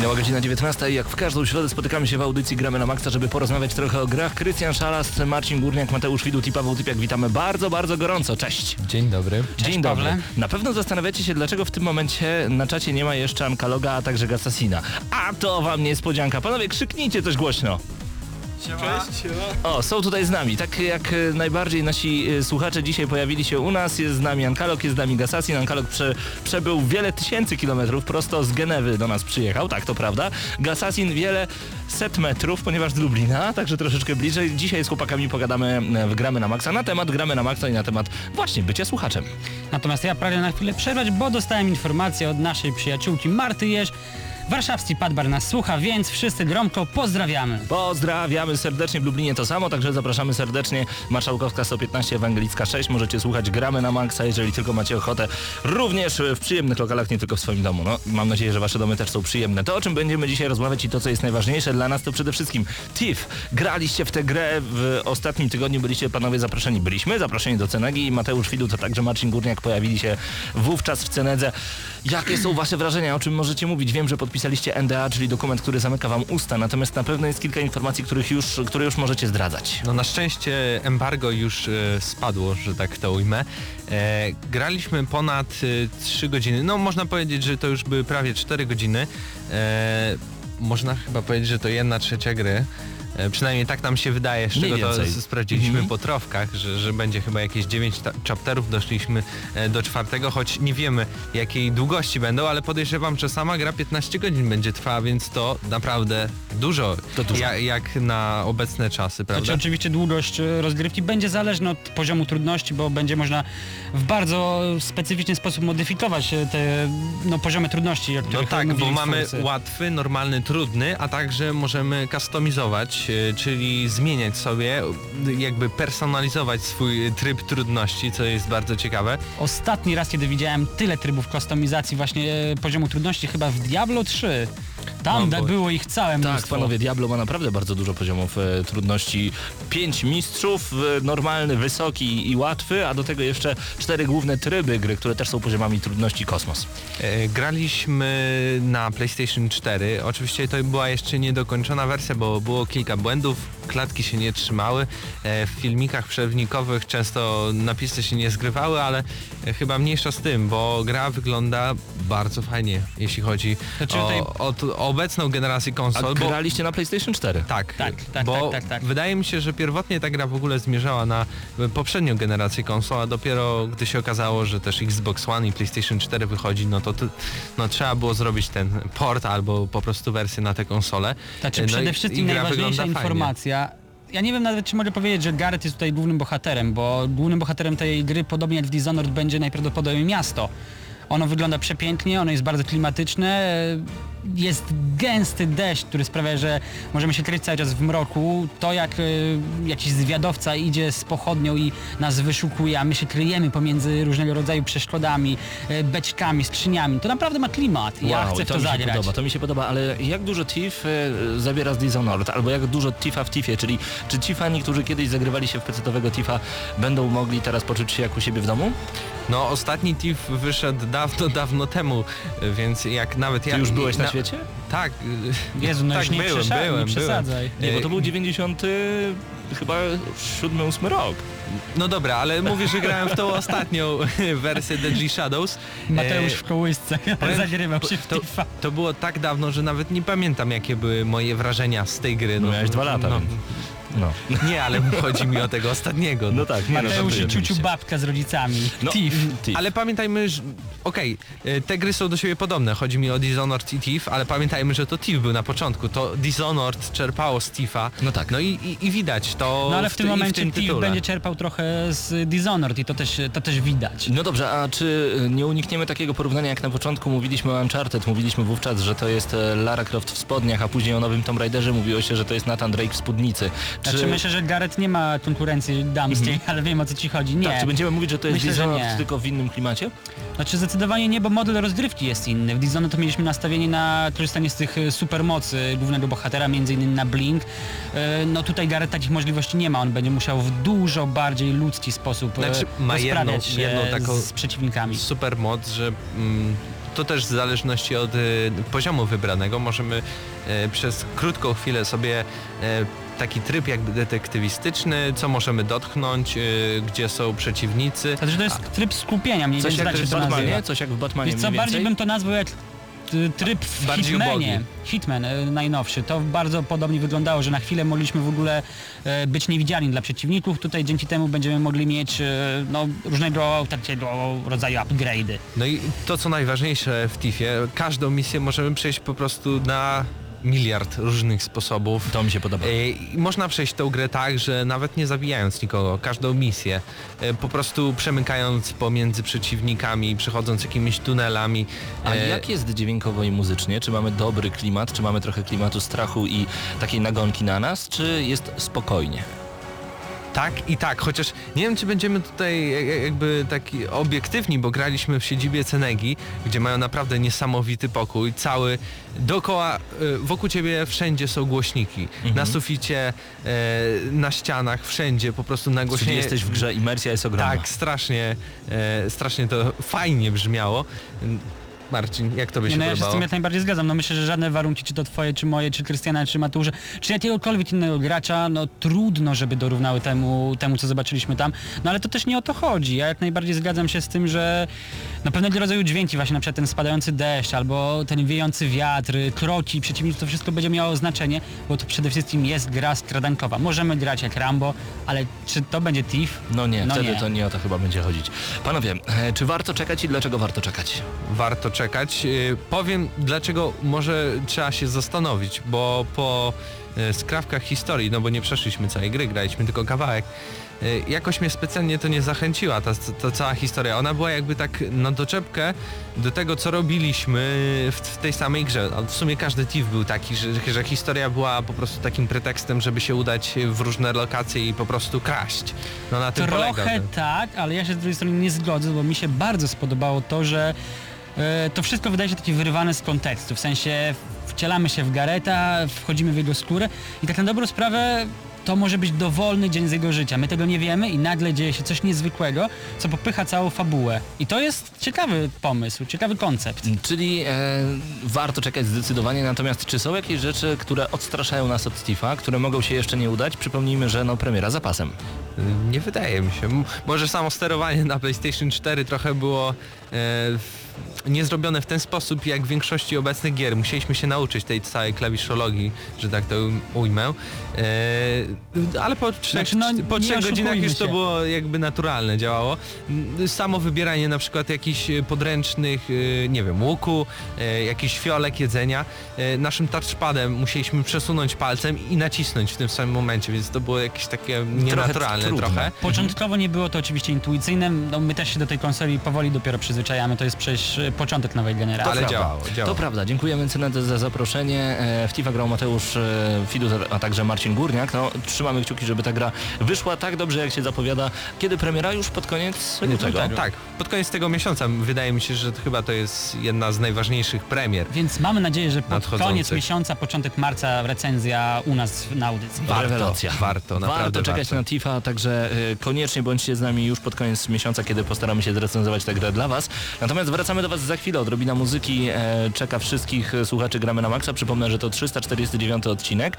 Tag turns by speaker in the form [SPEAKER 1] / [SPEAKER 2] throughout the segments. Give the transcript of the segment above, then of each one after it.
[SPEAKER 1] Minęła godzina 19 i jak w każdą środę spotykamy się w audycji Gramy na Maxa, żeby porozmawiać trochę o grach. Krystian Szalas, Marcin Górniak, Mateusz Widut i Paweł Typiak. Witamy bardzo, bardzo gorąco. Cześć.
[SPEAKER 2] Dzień dobry.
[SPEAKER 1] Dzień dobry. Na pewno zastanawiacie się, dlaczego w tym momencie na czacie nie ma jeszcze Ankaloga, a także Gassasina. A to wam niespodzianka. Panowie, krzyknijcie coś głośno. O, są tutaj z nami. Tak jak e, najbardziej nasi e, słuchacze dzisiaj pojawili się u nas, jest z nami Ankalog, jest z nami Gasasin. Ankalog prze, przebył wiele tysięcy kilometrów, prosto z Genewy do nas przyjechał, tak to prawda. Gasasin wiele set metrów, ponieważ z Lublina, także troszeczkę bliżej. Dzisiaj z chłopakami pogadamy e, w Gramy na Maxa na temat Gramy na Maxa i na temat właśnie bycia słuchaczem.
[SPEAKER 3] Natomiast ja pragnę na chwilę przerwać, bo dostałem informację od naszej przyjaciółki Marty Jeż. Warszawski Padbar nas słucha, więc wszyscy gromko pozdrawiamy.
[SPEAKER 1] Pozdrawiamy serdecznie w Lublinie to samo, także zapraszamy serdecznie Marszałkowska 115, Ewangelicka 6. Możecie słuchać Gramy na Maxa, jeżeli tylko macie ochotę. Również w przyjemnych lokalach, nie tylko w swoim domu. No, mam nadzieję, że wasze domy też są przyjemne. To, o czym będziemy dzisiaj rozmawiać i to, co jest najważniejsze dla nas, to przede wszystkim TIF. Graliście w tę grę w ostatnim tygodniu, byliście panowie zaproszeni. Byliśmy zaproszeni do Cenegi i Mateusz Fidu, to także Marcin Górniak pojawili się wówczas w Cenedze. Jakie są wasze wrażenia? O czym możecie mówić? Wiem, że podpisaliście NDA, czyli dokument, który zamyka wam usta, natomiast na pewno jest kilka informacji, których już, które już możecie zdradzać.
[SPEAKER 2] No na szczęście embargo już e, spadło, że tak to ujmę. E, graliśmy ponad e, 3 godziny. No można powiedzieć, że to już były prawie 4 godziny. E, można chyba powiedzieć, że to jedna trzecia gry. E, Przynajmniej tak nam się wydaje, z czego to sprawdziliśmy
[SPEAKER 1] Mhm.
[SPEAKER 2] po trofkach, że, że będzie chyba jakieś 9 ta- chapterów, doszliśmy e, do czwartego, choć nie wiemy jakiej długości będą, ale podejrzewam, że sama gra 15 godzin będzie trwała, więc to naprawdę dużo,
[SPEAKER 1] To dużo.
[SPEAKER 2] Ja, jak na obecne czasy, prawda?
[SPEAKER 3] Znaczy oczywiście długość e, rozgrywki będzie zależna od poziomu trudności, bo będzie można w bardzo specyficzny sposób modyfikować te no, poziomy trudności,
[SPEAKER 2] No tak, bo mamy łatwy, normalny, trudny, a także możemy customizować, e, czyli zmieniać sobie, jakby personalizować swój tryb trudności, co jest bardzo ciekawe.
[SPEAKER 3] Ostatni raz, kiedy widziałem tyle trybów kustomizacji właśnie e, poziomu trudności, chyba w Diablo 3. Tam
[SPEAKER 2] No,
[SPEAKER 3] da-
[SPEAKER 2] bo-
[SPEAKER 3] było ich całe
[SPEAKER 1] Tak,
[SPEAKER 3] mnóstwo.
[SPEAKER 1] panowie, Diablo ma naprawdę bardzo dużo poziomów e, trudności. Pięć mistrzów, e, normalny, wysoki i łatwy, a do tego jeszcze cztery główne tryby gry, które też są poziomami trudności kosmos.
[SPEAKER 2] E, Graliśmy na PlayStation 4. Oczywiście to była jeszcze niedokończona wersja, bo było kilka błędów, klatki się nie trzymały. E, W filmikach przewnikowych często napisy się nie zgrywały, ale e, chyba mniejsza z tym, bo gra wygląda bardzo fajnie, jeśli chodzi
[SPEAKER 3] Znaczy
[SPEAKER 2] o,
[SPEAKER 3] tutaj-
[SPEAKER 2] o obecną generację
[SPEAKER 1] A
[SPEAKER 2] konsol. Bo,
[SPEAKER 1] graliście na PlayStation 4?
[SPEAKER 2] tak,
[SPEAKER 3] Tak, tak,
[SPEAKER 2] bo
[SPEAKER 3] tak, tak, tak.
[SPEAKER 2] wydaje mi się, że pierwotnie ta gra w ogóle zmierzała na e, poprzednią generację konsol, a dopiero gdy się okazało, że też Xbox One i PlayStation 4 wychodzi, no to, to no, trzeba było zrobić ten port albo po prostu wersję na tę konsolę.
[SPEAKER 3] Znaczy
[SPEAKER 2] No i-
[SPEAKER 3] przede
[SPEAKER 2] i
[SPEAKER 3] wszystkim najważniejsza
[SPEAKER 2] fajnie.
[SPEAKER 3] informacja. Ja nie wiem nawet czy mogę powiedzieć, że Garrett jest tutaj głównym bohaterem, bo głównym bohaterem tej gry, podobnie jak w Dishonored, będzie najprawdopodobniej miasto. Ono wygląda przepięknie, ono jest bardzo klimatyczne, jest gęsty deszcz, który sprawia, że możemy się kryć cały czas w mroku. To jak y, jakiś zwiadowca idzie z pochodnią i nas wyszukuje, a my się kryjemy pomiędzy różnego rodzaju przeszkodami, y, beczkami, skrzyniami, to naprawdę ma klimat. Ja
[SPEAKER 1] wow,
[SPEAKER 3] chcę w
[SPEAKER 1] to
[SPEAKER 3] to
[SPEAKER 1] mi się
[SPEAKER 3] zagrać.
[SPEAKER 1] podoba, to mi się podoba, ale jak dużo TIF e, zabiera z Dishonored, albo jak dużo TIFa w TIFie, czyli czy ci fani, którzy kiedyś zagrywali się w PC-owego TIFa, będą mogli teraz poczuć się jak u siebie w domu?
[SPEAKER 2] No ostatni TIF wyszedł dawno, dawno temu, więc jak nawet
[SPEAKER 1] Ty
[SPEAKER 2] ja...
[SPEAKER 1] już byłeś na- świecie?
[SPEAKER 2] Tak,
[SPEAKER 3] Jezu, no
[SPEAKER 2] tak
[SPEAKER 3] już nie,
[SPEAKER 2] byłem, byłem,
[SPEAKER 3] nie przesadzaj.
[SPEAKER 1] Nie, bo to był 90 chyba 7-8 rok.
[SPEAKER 2] No dobra, ale mówię, że grałem w tą ostatnią wersję Deadly Shadows.
[SPEAKER 3] Mateusz
[SPEAKER 2] E,
[SPEAKER 3] w kołysce zagrywał się w
[SPEAKER 2] to, to było tak dawno, że nawet nie pamiętam jakie były moje wrażenia z tej gry.
[SPEAKER 1] No miałeś dwa lata, więc. No.
[SPEAKER 2] Nie, ale chodzi mi o tego ostatniego.
[SPEAKER 1] No tak, nie no,
[SPEAKER 3] Mateusz i ciuciu babka z rodzicami.
[SPEAKER 1] No,
[SPEAKER 2] Thief.
[SPEAKER 1] Thief.
[SPEAKER 2] Ale pamiętajmy, że okej, y, te gry są do siebie podobne. Chodzi mi o Dishonored i Thief, ale pamiętajmy, że to Thief był na początku. To Dishonored czerpało z Thiefa.
[SPEAKER 1] No tak.
[SPEAKER 2] No i, i, i widać to
[SPEAKER 3] No ale w tym
[SPEAKER 2] ty- i
[SPEAKER 3] momencie
[SPEAKER 2] tym
[SPEAKER 3] Thief będzie czerpał trochę z Dishonored i to też, to też widać.
[SPEAKER 1] No dobrze, a czy y, nie unikniemy takiego porównania, jak na początku mówiliśmy o Uncharted, mówiliśmy wówczas, że to jest e, Lara Croft w spodniach, a później o nowym Tomb Raiderze mówiło się, że to jest Nathan Drake w spódnicy. Czy,
[SPEAKER 3] Znaczy myślę, że Gareth nie ma konkurencji damskiej, ale wiem o co ci chodzi. Nie.
[SPEAKER 1] tak, czy będziemy mówić, że to jest Dishonored tylko w innym klimacie?
[SPEAKER 3] Znaczy zdecydowanie nie, bo model rozgrywki jest inny. W Dishonored to mieliśmy nastawienie na korzystanie z tych e, supermocy głównego bohatera, między innymi na Blink. E, No tutaj Gareth takich możliwości nie ma, on będzie musiał w dużo bardziej ludzki sposób e,
[SPEAKER 2] Znaczy, ma jedną- jedną taką-
[SPEAKER 3] z przeciwnikami.
[SPEAKER 2] super moc, że mm, to też w zależności od y, poziomu wybranego możemy y, przez krótką chwilę sobie y, taki tryb jakby detektywistyczny, co możemy dotknąć, y, gdzie są przeciwnicy.
[SPEAKER 3] Znaczy to jest tryb skupienia, mniej
[SPEAKER 1] Coś
[SPEAKER 3] więcej
[SPEAKER 1] jak
[SPEAKER 3] tak się to nazywa.
[SPEAKER 1] Batmanie? Coś jak w Batmanie
[SPEAKER 3] Wiesz co,
[SPEAKER 1] mniej
[SPEAKER 3] bardziej
[SPEAKER 1] więcej?
[SPEAKER 3] bym to nazwał jak y, tryb w
[SPEAKER 2] Bardziej
[SPEAKER 3] Hitmanie.
[SPEAKER 2] ubogi.
[SPEAKER 3] Hitman y, najnowszy. To bardzo podobnie wyglądało, że na chwilę mogliśmy w ogóle y, być niewidzialni dla przeciwników. Tutaj dzięki temu będziemy mogli mieć y, no, różnego takiego rodzaju upgrade'y.
[SPEAKER 2] No i to co najważniejsze w Tiffie, każdą misję możemy przejść po prostu na miliard różnych sposobów.
[SPEAKER 1] To mi się podoba.
[SPEAKER 2] E, I można przejść tą grę tak, że nawet nie zabijając nikogo, każdą misję, e, po prostu przemykając pomiędzy przeciwnikami, przechodząc jakimiś tunelami.
[SPEAKER 1] A
[SPEAKER 2] e,
[SPEAKER 1] jak jest dźwiękowo i muzycznie? Czy mamy dobry klimat? Czy mamy trochę klimatu strachu i takiej nagonki na nas? Czy jest spokojnie?
[SPEAKER 2] Tak i tak, chociaż nie wiem, czy będziemy tutaj jak- jak- jakby taki obiektywni, bo graliśmy w siedzibie Cenegi, gdzie mają naprawdę niesamowity pokój, cały, dookoła, y, wokół ciebie wszędzie są głośniki, na suficie, e, na ścianach, wszędzie, po prostu
[SPEAKER 1] Czyli
[SPEAKER 2] nagłośnienie.
[SPEAKER 1] jesteś w grze, imersja jest ogromna.
[SPEAKER 2] Tak, strasznie, e, strasznie to fajnie brzmiało. Marcin, jak tobie się
[SPEAKER 3] Nie, no ja się z tym jak najbardziej zgadzam. No myślę, że żadne warunki, czy to twoje, czy moje, czy Krystiana, czy Mateusza, czy jakiegokolwiek innego gracza, no trudno, żeby dorównały temu, temu, co zobaczyliśmy tam. No ale to też nie o to chodzi. Ja jak najbardziej zgadzam się z tym, że no pewnego rodzaju dźwięki, właśnie na przykład ten spadający deszcz, albo ten wiejący wiatr, kroki, przeciwników, to wszystko będzie miało znaczenie, bo to przede wszystkim jest gra skradankowa. Możemy grać jak Rambo, ale czy to będzie Thief?
[SPEAKER 1] No nie,
[SPEAKER 3] No
[SPEAKER 1] wtedy
[SPEAKER 3] nie.
[SPEAKER 1] to nie o to chyba będzie chodzić. Panowie, e, czy warto czekać i dlaczego warto czekać?
[SPEAKER 2] warto czekać. Yy, Powiem dlaczego może trzeba się zastanowić, bo po yy, skrawkach historii, no bo nie przeszliśmy całej gry, graliśmy tylko kawałek, yy, jakoś mnie specjalnie to nie zachęciła, ta, ta cała historia. Ona była jakby tak na doczepkę do tego, co robiliśmy w, w tej samej grze. A w sumie każdy TIF był taki, że, że historia była po prostu takim pretekstem, żeby się udać w różne lokacje i po prostu kraść. No na tym polega.
[SPEAKER 3] Trochę tak, ale ja się z drugiej strony nie zgodzę, bo mi się bardzo spodobało to, że to wszystko wydaje się takie wyrywane z kontekstu. W sensie wcielamy się w Gareta, wchodzimy w jego skórę i tak na dobrą sprawę to może być dowolny dzień z jego życia. My tego nie wiemy i nagle dzieje się coś niezwykłego, co popycha całą fabułę. I to jest ciekawy pomysł, ciekawy koncept.
[SPEAKER 1] Czyli e, warto czekać zdecydowanie, natomiast czy są jakieś rzeczy, które odstraszają nas od Steve'a, które mogą się jeszcze nie udać? Przypomnijmy, że no premiera za pasem.
[SPEAKER 2] Nie wydaje mi się. Może samo sterowanie na PlayStation 4 trochę było e, w- nie zrobione w ten sposób jak w większości obecnych gier. Musieliśmy się nauczyć tej całej klawiszologii, że tak to ujm- ujmę. E, ale po trzech,
[SPEAKER 3] Znaczy, no,
[SPEAKER 2] po trzech godzinach już to było jakby naturalne działało. Samo wybieranie na przykład jakichś e, podręcznych, e, nie wiem, łuku, e, jakiś fiolek jedzenia. Naszym touchpadem musieliśmy przesunąć palcem i nacisnąć w tym samym momencie, więc to było jakieś takie nienaturalne
[SPEAKER 1] trudne.
[SPEAKER 2] trochę.
[SPEAKER 3] Początkowo nie było to oczywiście intuicyjne, no my też się do tej konsoli powoli dopiero przyzwyczajamy, to jest przecież e, początek nowej generacji.
[SPEAKER 2] Ale działało, działało.
[SPEAKER 1] To prawda, dziękujemy Cenedze za zaproszenie. E, W Tifa grał Mateusz e, Fidus, a także Marcin Górniak. No, trzymamy kciuki, żeby ta gra wyszła tak dobrze, jak się zapowiada. Kiedy premiera? Już pod koniec lutego.
[SPEAKER 2] Tak, tak. Pod koniec tego miesiąca wydaje mi się, że to chyba to jest jedna z najważniejszych premier.
[SPEAKER 3] Więc mamy nadzieję, że pod koniec miesiąca, początek marca recenzja u nas na audycji.
[SPEAKER 2] Warto,
[SPEAKER 1] Rewelacja.
[SPEAKER 2] warto, naprawdę
[SPEAKER 1] Warto czekać
[SPEAKER 2] warto.
[SPEAKER 1] na Tifa, także y, koniecznie bądźcie z nami już pod koniec miesiąca, kiedy postaramy się zrecenzować tę grę dla Was. Natomiast wracamy do Was za chwilę. Odrobina muzyki e, czeka wszystkich e, słuchaczy Gramy na Maxa. Przypomnę, że to 349 odcinek.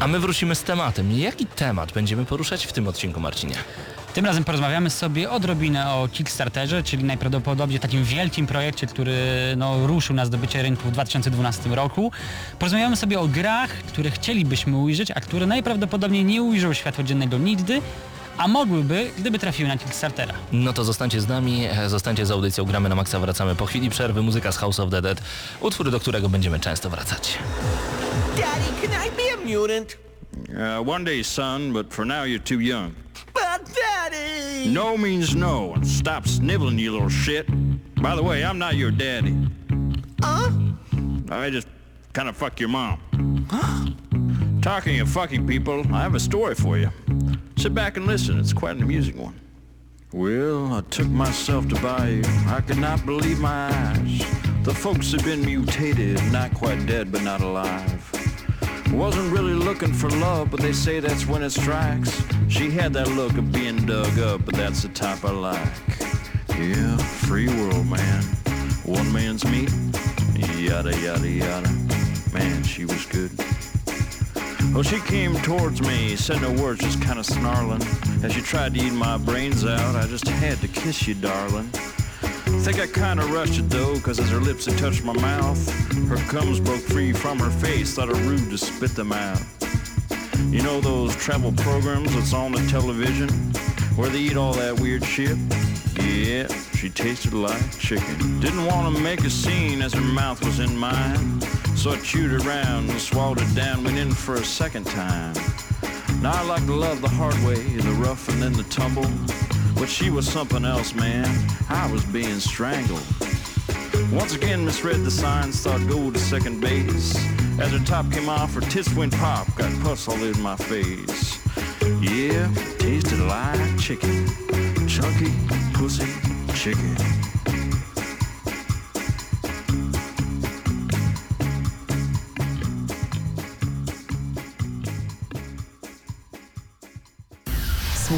[SPEAKER 1] A my wrócimy z tematem. Jaki temat będziemy poruszać w tym odcinku, Marcinie?
[SPEAKER 3] Tym razem porozmawiamy sobie odrobinę o Kickstarterze, czyli najprawdopodobniej takim wielkim projekcie, który no, ruszył na zdobycie rynku w 2012 roku. Porozmawiamy sobie o grach, które chcielibyśmy ujrzeć, a które najprawdopodobniej nie ujrzą światła dziennego nigdy, a mogłyby, gdyby trafiły na Kickstartera.
[SPEAKER 1] No to zostańcie z nami, e, zostańcie z audycją Gramy na Maxa, wracamy po chwili przerwy, muzyka z House of the Dead, utwór, do którego będziemy często wracać.
[SPEAKER 4] Daddy, can I be a mutant?
[SPEAKER 5] Uh, one day, son, but for now you're too young.
[SPEAKER 4] But Daddy!
[SPEAKER 5] No means no, and stop sniveling, you little shit. By the way, I'm not your daddy.
[SPEAKER 4] Huh?
[SPEAKER 5] I just kind of fuck your mom. Talking of fucking people, I have a story for you. Sit back and listen, it's quite an amusing one. Well, I took myself to Bayou. I could not believe my eyes. The folks had been mutated, not quite dead, but not alive. Wasn't really looking for love, but they say that's when it strikes. She had that look of being dug up, but that's the type I like. Yeah, free world, man. One man's meat. Yada, yada, yada. Man, she was good. Well, she came towards me, said no words, just kind of snarling. As she tried to eat my brains out, I just had to kiss you, darling. Think I kinda rushed it though, cause as her lips had touched my mouth, her gums broke free from her face, thought it rude to spit them out. You know those travel programs that's on the television, where they eat all that weird shit? Yeah, she tasted like chicken. Didn't want to make a scene as her mouth was in mine, so I chewed around and swallowed it down, went in for a second time. Now I like to love the hard way, the rough and then the tumble. But she was something else, man. I was being strangled. Once again misread the signs, thought go to second base. As her top came off, her tits went pop, got pus all in my face. Yeah, tasted like chicken. Chunky pussy chicken.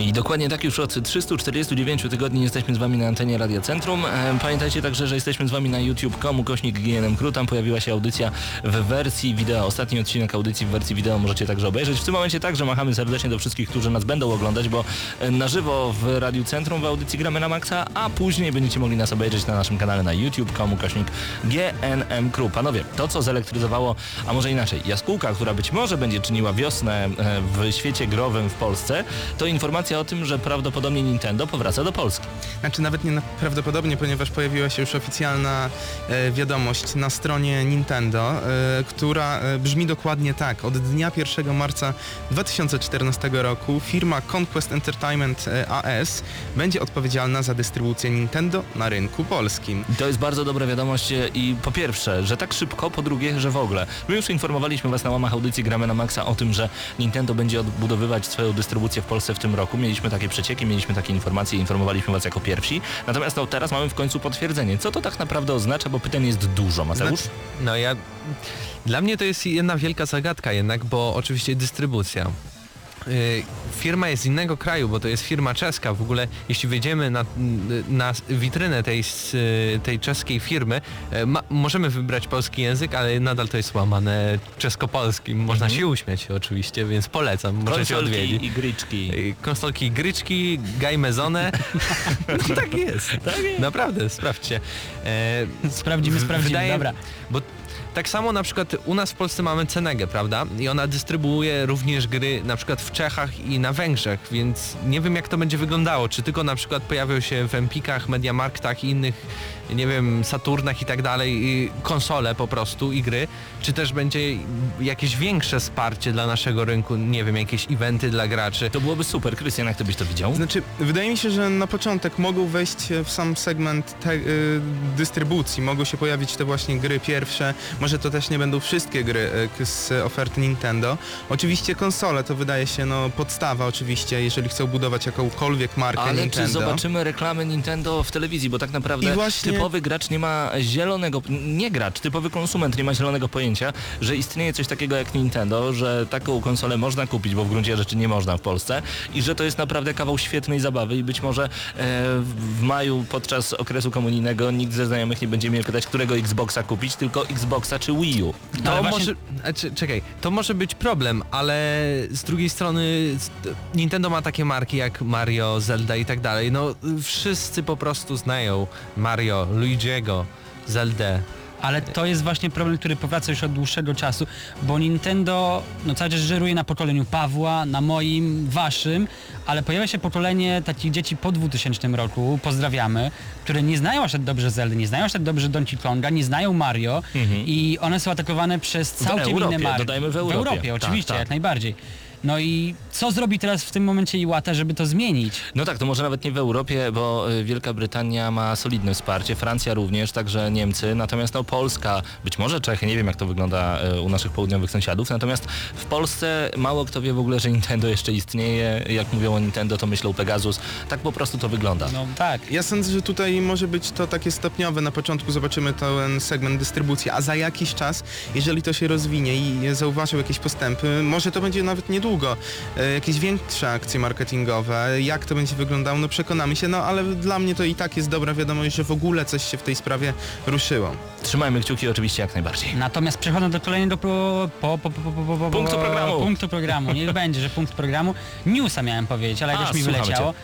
[SPEAKER 1] I dokładnie tak już od 349 tygodni jesteśmy z Wami na antenie Radia Centrum. E, Pamiętajcie także, że jesteśmy z Wami na youtube.com kośnik GNM Crew. Tam pojawiła się audycja w wersji wideo. Ostatni odcinek audycji w wersji wideo możecie także obejrzeć. W tym momencie także machamy serdecznie do wszystkich, którzy nas będą oglądać, bo e, na żywo w Radiu Centrum w audycji gramy na maksa, a później będziecie mogli nas obejrzeć na naszym kanale na youtube.com kośnik GNM Crew. Panowie, to co zelektryzowało, a może inaczej, jaskółka, która być może będzie czyniła wiosnę e, w świecie growym w Polsce, to informacja o tym, że prawdopodobnie Nintendo powraca do Polski.
[SPEAKER 2] Znaczy nawet nie prawdopodobnie, ponieważ pojawiła się już oficjalna e, wiadomość na stronie Nintendo, e, która e, brzmi dokładnie tak. Od dnia 1 marca 2014 roku firma Conquest Entertainment e, AS będzie odpowiedzialna za dystrybucję Nintendo na rynku polskim.
[SPEAKER 1] To jest bardzo dobra wiadomość e, i po pierwsze, że tak szybko, po drugie, że w ogóle. My już informowaliśmy Was na łamach audycji Gramy na Maxa o tym, że Nintendo będzie odbudowywać swoją dystrybucję w Polsce w tym roku. Mieliśmy takie przecieki, mieliśmy takie informacje informowaliśmy Was jako pierwsi. Natomiast no, teraz mamy w końcu potwierdzenie. Co to tak naprawdę oznacza, bo pytań jest dużo, Mateusz?
[SPEAKER 2] No ja... Dla mnie to jest jedna wielka zagadka jednak, bo oczywiście dystrybucja. Y, Firma jest z innego kraju, bo to jest firma czeska. W ogóle jeśli wejdziemy na, na witrynę tej, tej czeskiej firmy, e, ma, możemy wybrać polski język, ale nadal to jest łamane czesko-polskim. Można się uśmiać oczywiście, więc polecam. Możecie odwiedzić.
[SPEAKER 1] i gryczki.
[SPEAKER 2] Y, Konsolki gryczki, gajmezone. no, tak jest. Naprawdę, sprawdźcie. E,
[SPEAKER 3] Sprawdzimy, sprawdzimy,
[SPEAKER 2] wydaje-
[SPEAKER 3] dobra.
[SPEAKER 2] Bo tak samo na przykład u nas w Polsce mamy Cenegę, prawda? I ona dystrybuuje również gry na przykład w Czechach i na Węgrzech, więc nie wiem jak to będzie wyglądało. Czy tylko na przykład pojawią się w Empikach, Mediamarktach i innych, nie wiem, Saturnach i tak dalej konsole po prostu i gry, czy też będzie jakieś większe wsparcie dla naszego rynku, nie wiem, jakieś eventy dla graczy.
[SPEAKER 1] To byłoby super. Krystian, jak Ty byś to widział?
[SPEAKER 6] Znaczy, wydaje mi się, że na początek mogą wejść w sam segment te, y, dystrybucji, mogą się pojawić te właśnie gry pierwsze, może to też nie będą wszystkie gry k- z oferty Nintendo. Oczywiście konsole to wydaje się no podstawa oczywiście, jeżeli chcą budować jakąkolwiek markę
[SPEAKER 1] Ale
[SPEAKER 6] Nintendo.
[SPEAKER 1] czy zobaczymy reklamy Nintendo w telewizji, bo tak naprawdę
[SPEAKER 6] właśnie-
[SPEAKER 1] typowy gracz nie ma zielonego, nie gracz, typowy konsument nie ma zielonego pojęcia, że istnieje coś takiego jak Nintendo, że taką konsolę można kupić, bo w gruncie rzeczy nie można w Polsce i że to jest naprawdę kawał świetnej zabawy i być może e, w maju podczas okresu komunijnego nikt ze znajomych nie będzie mnie pytać, którego Xboxa kupić, tylko Xboxa czy Wii U.
[SPEAKER 2] To
[SPEAKER 3] Ale właśnie-
[SPEAKER 2] może, czy- czekaj, to może być problem, ale z drugiej strony Nintendo ma takie marki jak Mario, Zelda i tak dalej. No wszyscy po prostu znają Mario, Luigi'ego, Zeldę.
[SPEAKER 3] Ale to jest właśnie problem, który powraca już od dłuższego czasu, bo Nintendo no cały czas żeruje na pokoleniu Pawła, na moim, waszym, ale pojawia się pokolenie takich dzieci po 2000 roku, pozdrawiamy, które nie znają aż tak dobrze Zeldy, nie znają aż tak dobrze Donkey Konga, nie znają Mario i one są atakowane przez całkiem
[SPEAKER 1] Europie,
[SPEAKER 3] inne marki.
[SPEAKER 1] dodajmy w Europie.
[SPEAKER 3] W Europie,
[SPEAKER 1] Tak,
[SPEAKER 3] oczywiście,
[SPEAKER 1] tak.
[SPEAKER 3] jak najbardziej. No i co zrobi teraz w tym momencie Iwata, żeby to zmienić?
[SPEAKER 1] No tak, to może nawet nie w Europie, bo y, Wielka Brytania ma solidne wsparcie, Francja również, także Niemcy, natomiast no Polska, być może Czechy, nie wiem jak to wygląda y, u naszych południowych sąsiadów, natomiast w Polsce mało kto wie w ogóle, że Nintendo jeszcze istnieje, jak mówią o Nintendo to myślą Pegasus, tak po prostu to wygląda.
[SPEAKER 3] No tak.
[SPEAKER 6] Ja sądzę, że tutaj może być to takie stopniowe. Na początku zobaczymy ten segment dystrybucji, a za jakiś czas, jeżeli to się rozwinie i zauważył jakieś postępy, może to będzie nawet niedługo, e, jakieś większe akcje marketingowe. Jak to będzie wyglądało, no przekonamy się, no ale dla mnie to i tak jest dobra wiadomość, że w ogóle coś się w tej sprawie ruszyło.
[SPEAKER 1] Trzymajmy kciuki oczywiście jak najbardziej.
[SPEAKER 3] Natomiast przechodząc do kolejnego po, po, po, po, po, po, po,
[SPEAKER 1] Punktu programu.
[SPEAKER 3] Punktu programu. Niech będzie, że punkt programu. Newsa miałem powiedzieć, ale
[SPEAKER 1] A,
[SPEAKER 3] jakoś mi wyleciało.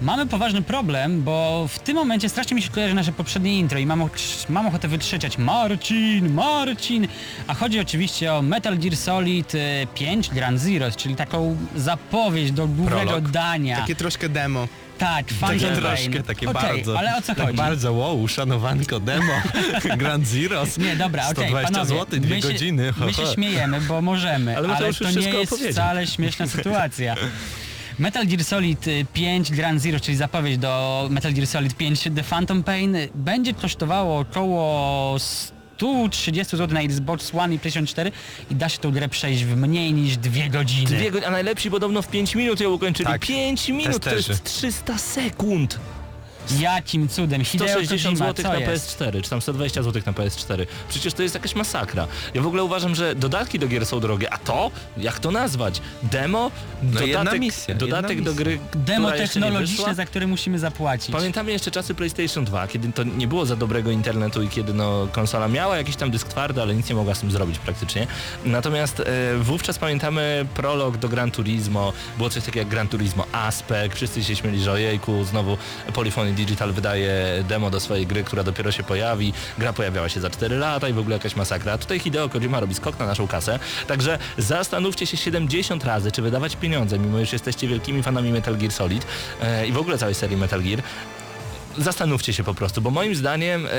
[SPEAKER 3] Mamy poważny problem, bo w tym momencie strasznie mi się kojarzy nasze poprzednie intro i mam, mam ochotę wykrzyczeć Marcin, Marcin, a chodzi oczywiście o Metal Gear Solid e, 5 Grand Zeroes, czyli taką zapowiedź do głównego
[SPEAKER 2] Prolog.
[SPEAKER 3] dania.
[SPEAKER 6] Takie troszkę demo.
[SPEAKER 3] Tak,
[SPEAKER 2] Takie
[SPEAKER 3] Phantom
[SPEAKER 2] troszkę,
[SPEAKER 3] Pain.
[SPEAKER 2] takie
[SPEAKER 3] Okej,
[SPEAKER 2] bardzo.
[SPEAKER 3] ale o co
[SPEAKER 2] tak
[SPEAKER 3] chodzi?
[SPEAKER 2] bardzo, wow, szanowanko, demo, Grand Zeros.
[SPEAKER 3] Nie, dobra, okej,
[SPEAKER 2] 120
[SPEAKER 3] panowie,
[SPEAKER 2] zł, dwie
[SPEAKER 3] my
[SPEAKER 2] godziny. ho,
[SPEAKER 3] My się śmiejemy, bo możemy,
[SPEAKER 1] Ale
[SPEAKER 3] ale,
[SPEAKER 1] już
[SPEAKER 3] to nie jest wcale śmieszna sytuacja. Metal Gear Solid y, 5 Grand Zero, czyli zapowiedź do Metal Gear Solid 5 The Phantom Pain y, będzie kosztowało około 130 zł na Xbox One i PlayStation 4 i da się tą grę przejść w mniej niż dwie godziny.
[SPEAKER 1] Dwie go- a najlepsi podobno w 5 minut ją ukończyli.
[SPEAKER 2] Tak.
[SPEAKER 1] 5 minut to
[SPEAKER 2] Testerzy.
[SPEAKER 1] jest 300 sekund.
[SPEAKER 3] Jakim cudem? Hideo
[SPEAKER 1] 160
[SPEAKER 3] Kojima,
[SPEAKER 1] zł na
[SPEAKER 3] jest?
[SPEAKER 1] PS4, czy tam 120 zł na PS4. Przecież to jest jakaś masakra. Ja w ogóle uważam, że dodatki do gier są drogie, a to? Jak to nazwać? Demo?
[SPEAKER 2] No jedna
[SPEAKER 1] dodatek
[SPEAKER 2] misja,
[SPEAKER 1] dodatek
[SPEAKER 2] jedna
[SPEAKER 1] do gry,
[SPEAKER 3] Demo
[SPEAKER 1] która jeszcze nie
[SPEAKER 3] technologiczne, za które musimy zapłacić.
[SPEAKER 1] Pamiętamy jeszcze czasy PlayStation 2, kiedy to nie było za dobrego internetu i kiedy no, konsola miała jakiś tam dysk twardy, ale nic nie mogła z tym zrobić praktycznie. Natomiast e, wówczas pamiętamy prolog do Gran Turismo, było coś takiego jak Gran Turismo Aspect, wszyscy się śmieli, że ojejku, znowu Polyphony Digital wydaje demo do swojej gry, która dopiero się pojawi. Gra pojawiała się za 4 lata i w ogóle jakaś masakra. A tutaj Hideo Kojima robi skok na naszą kasę, także zastanówcie się 70 razy, czy wydawać pieniądze, mimo że jesteście wielkimi fanami Metal Gear Solid e, i w ogóle całej serii Metal Gear, zastanówcie się po prostu, bo moim zdaniem e,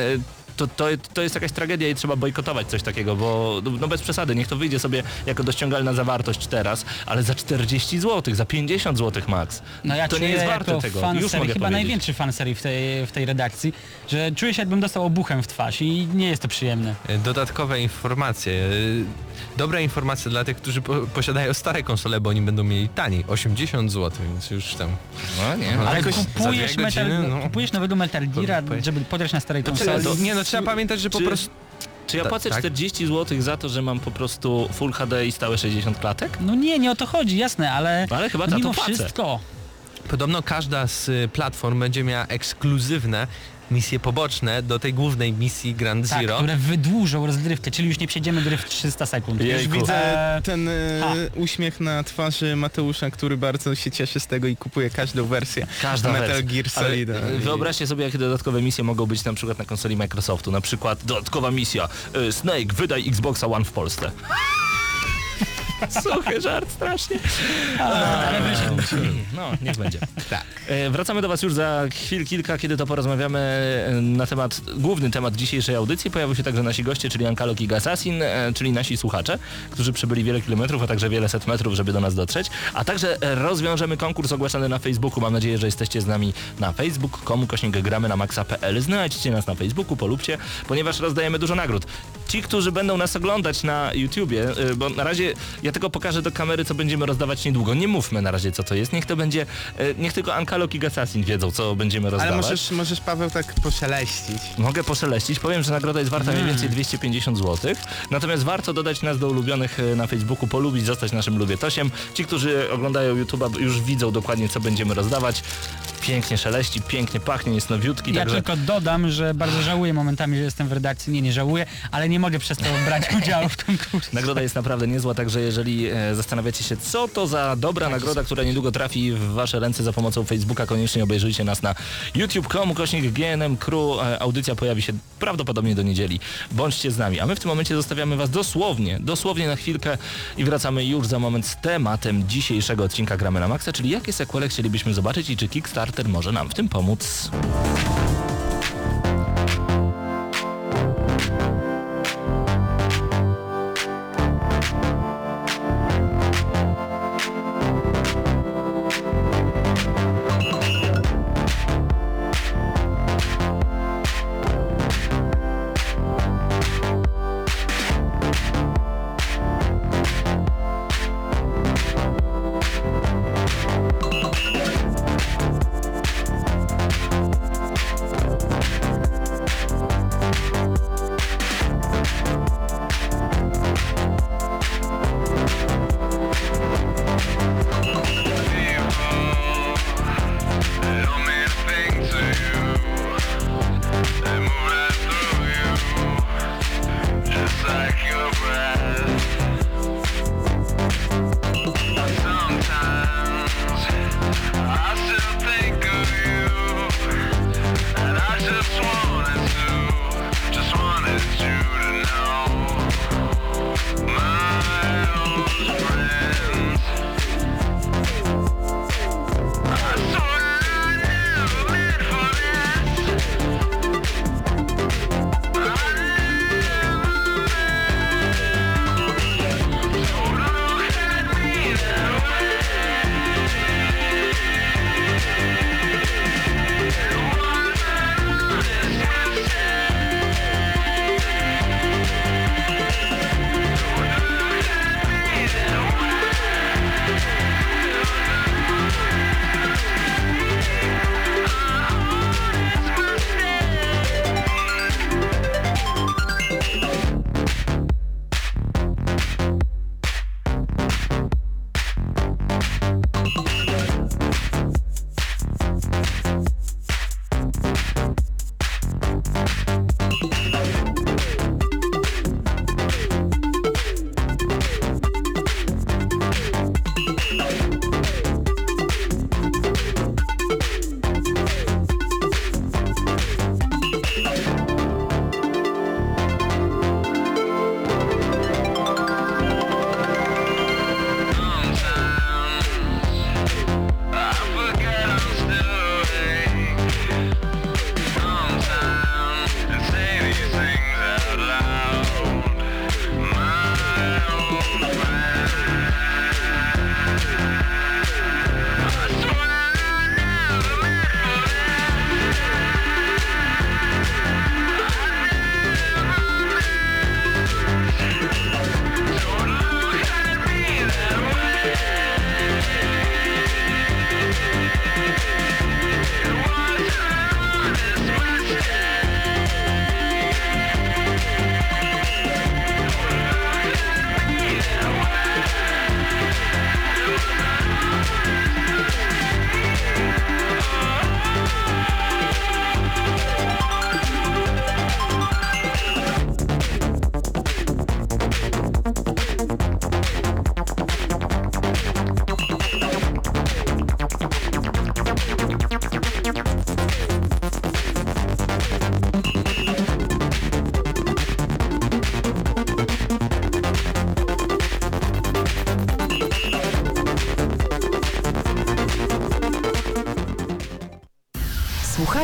[SPEAKER 1] to, to, to jest jakaś tragedia i trzeba bojkotować coś takiego, bo no bez przesady, niech to wyjdzie sobie jako dościągalna zawartość teraz, ale za 40 zł, za 50 zł max.
[SPEAKER 3] No ja
[SPEAKER 1] to nie jest warte tego,
[SPEAKER 3] fan
[SPEAKER 1] już
[SPEAKER 3] serii,
[SPEAKER 1] mogę
[SPEAKER 3] chyba
[SPEAKER 1] powiedzieć.
[SPEAKER 3] największy fan serii w tej, w tej redakcji, że czuję się jakbym dostał obuchem w twarz i nie jest to przyjemne.
[SPEAKER 2] Dodatkowe informacje. Dobre informacje dla tych, którzy po posiadają stare konsole, bo oni będą mieli taniej. 80 zł, więc już tam.
[SPEAKER 1] No nie.
[SPEAKER 2] Ale
[SPEAKER 3] Ale kupujesz,
[SPEAKER 2] dwie
[SPEAKER 3] Metal,
[SPEAKER 2] godziny, no.
[SPEAKER 3] kupujesz nowego Metal Geara,
[SPEAKER 2] Powiedz.
[SPEAKER 3] żeby podrać na starej
[SPEAKER 1] To
[SPEAKER 3] konsoli.
[SPEAKER 1] to-
[SPEAKER 2] Nie no, trzeba pamiętać, że po
[SPEAKER 1] Czy-
[SPEAKER 2] prostu...
[SPEAKER 1] Czy ja
[SPEAKER 2] Ta-
[SPEAKER 1] płacę
[SPEAKER 2] tak?
[SPEAKER 1] 40 zł za to, że mam po prostu Full HD i stałe 60 klatek?
[SPEAKER 3] No nie, nie o to chodzi, jasne, ale,
[SPEAKER 1] Ale chyba za to płacę.
[SPEAKER 3] wszystko.
[SPEAKER 2] Podobno każda z y, platform będzie miała ekskluzywne misje poboczne do tej głównej misji Grand
[SPEAKER 3] Tak,
[SPEAKER 2] Zero.
[SPEAKER 3] które wydłużą rozgrywkę, czyli już nie przejdziemy gry w 300 sekund.
[SPEAKER 1] Jejku.
[SPEAKER 6] Już widzę
[SPEAKER 3] Eee,
[SPEAKER 6] ten e,
[SPEAKER 3] ha.
[SPEAKER 6] uśmiech na twarzy Mateusza, który bardzo się cieszy z tego i kupuje każdą wersję
[SPEAKER 1] Każda
[SPEAKER 6] Metal
[SPEAKER 1] wersja.
[SPEAKER 6] Gear Solid.
[SPEAKER 1] e, Wyobraźcie sobie, jakie dodatkowe misje mogą być na przykład na konsoli Microsoftu. Na przykład dodatkowa misja e, Snake, wydaj Xboxa One w Polsce. Suchy żart, strasznie.
[SPEAKER 3] ale wyszedł.
[SPEAKER 1] No, niech będzie. Tak. Wracamy do Was już za chwil kilka, kiedy to porozmawiamy e, na temat, główny temat dzisiejszej audycji. Pojawią się także nasi goście, czyli Ankalo King Assassin, e, czyli nasi słuchacze, którzy przybyli wiele kilometrów, a także wiele set metrów, żeby do nas dotrzeć. A także e, rozwiążemy konkurs ogłaszany na Facebooku. Mam nadzieję, że jesteście z nami na facebook.com, kośnik gramy na maxa.pl. Znajdźcie nas na Facebooku, polubcie, ponieważ rozdajemy dużo nagród. Ci, którzy będą nas oglądać na YouTubie, e, bo na razie ja Ja tylko pokażę do kamery, co będziemy rozdawać niedługo. Nie mówmy na razie, co to jest. Niech to będzie, e, niech tylko Ankalok i Gassassin wiedzą, co będziemy rozdawać.
[SPEAKER 6] Ale możesz, możesz Paweł tak poszeleścić.
[SPEAKER 1] Mogę poszeleścić. Powiem, że nagroda jest warta mniej więcej 250 zł. Natomiast warto dodać nas do ulubionych e, na Facebooku, polubić, zostać naszym lubietosiem. Ci, którzy oglądają YouTube'a już widzą dokładnie, co będziemy rozdawać. Pięknie szeleści, pięknie pachnie, jest nowiutki.
[SPEAKER 3] Ja
[SPEAKER 1] także...
[SPEAKER 3] tylko dodam, że bardzo żałuję momentami, że jestem w redakcji. Nie, nie żałuję, ale nie mogę przez to brać udziału w konkursie.
[SPEAKER 1] Nagroda jest naprawdę niezła, także jeżeli e, zastanawiacie się, co to za dobra nagroda, która niedługo trafi w Wasze ręce za pomocą Facebooka, koniecznie obejrzyjcie nas na youtube.com, kośnik GNM Crew. E, audycja pojawi się prawdopodobnie do niedzieli. Bądźcie z nami. A my w tym momencie zostawiamy Was dosłownie, dosłownie na chwilkę i wracamy już za moment z tematem dzisiejszego odcinka Gramy na Maxa, czyli jakie sequele chcielibyśmy zobaczyć i czy Kickstarter może nam w tym pomóc.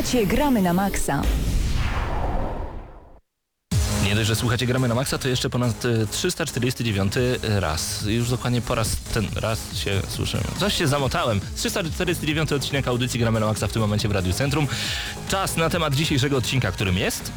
[SPEAKER 7] Słuchacie Gramy na Maxa.
[SPEAKER 1] Nie dość, że słuchacie Gramy na Maxa, to jeszcze ponad e, 349 raz. Już dokładnie po raz ten raz się słyszymy. Coś się zamotałem. 349 odcinek audycji Gramy na Maxa w tym momencie w Radiu Centrum. Czas na temat dzisiejszego odcinka, którym jest...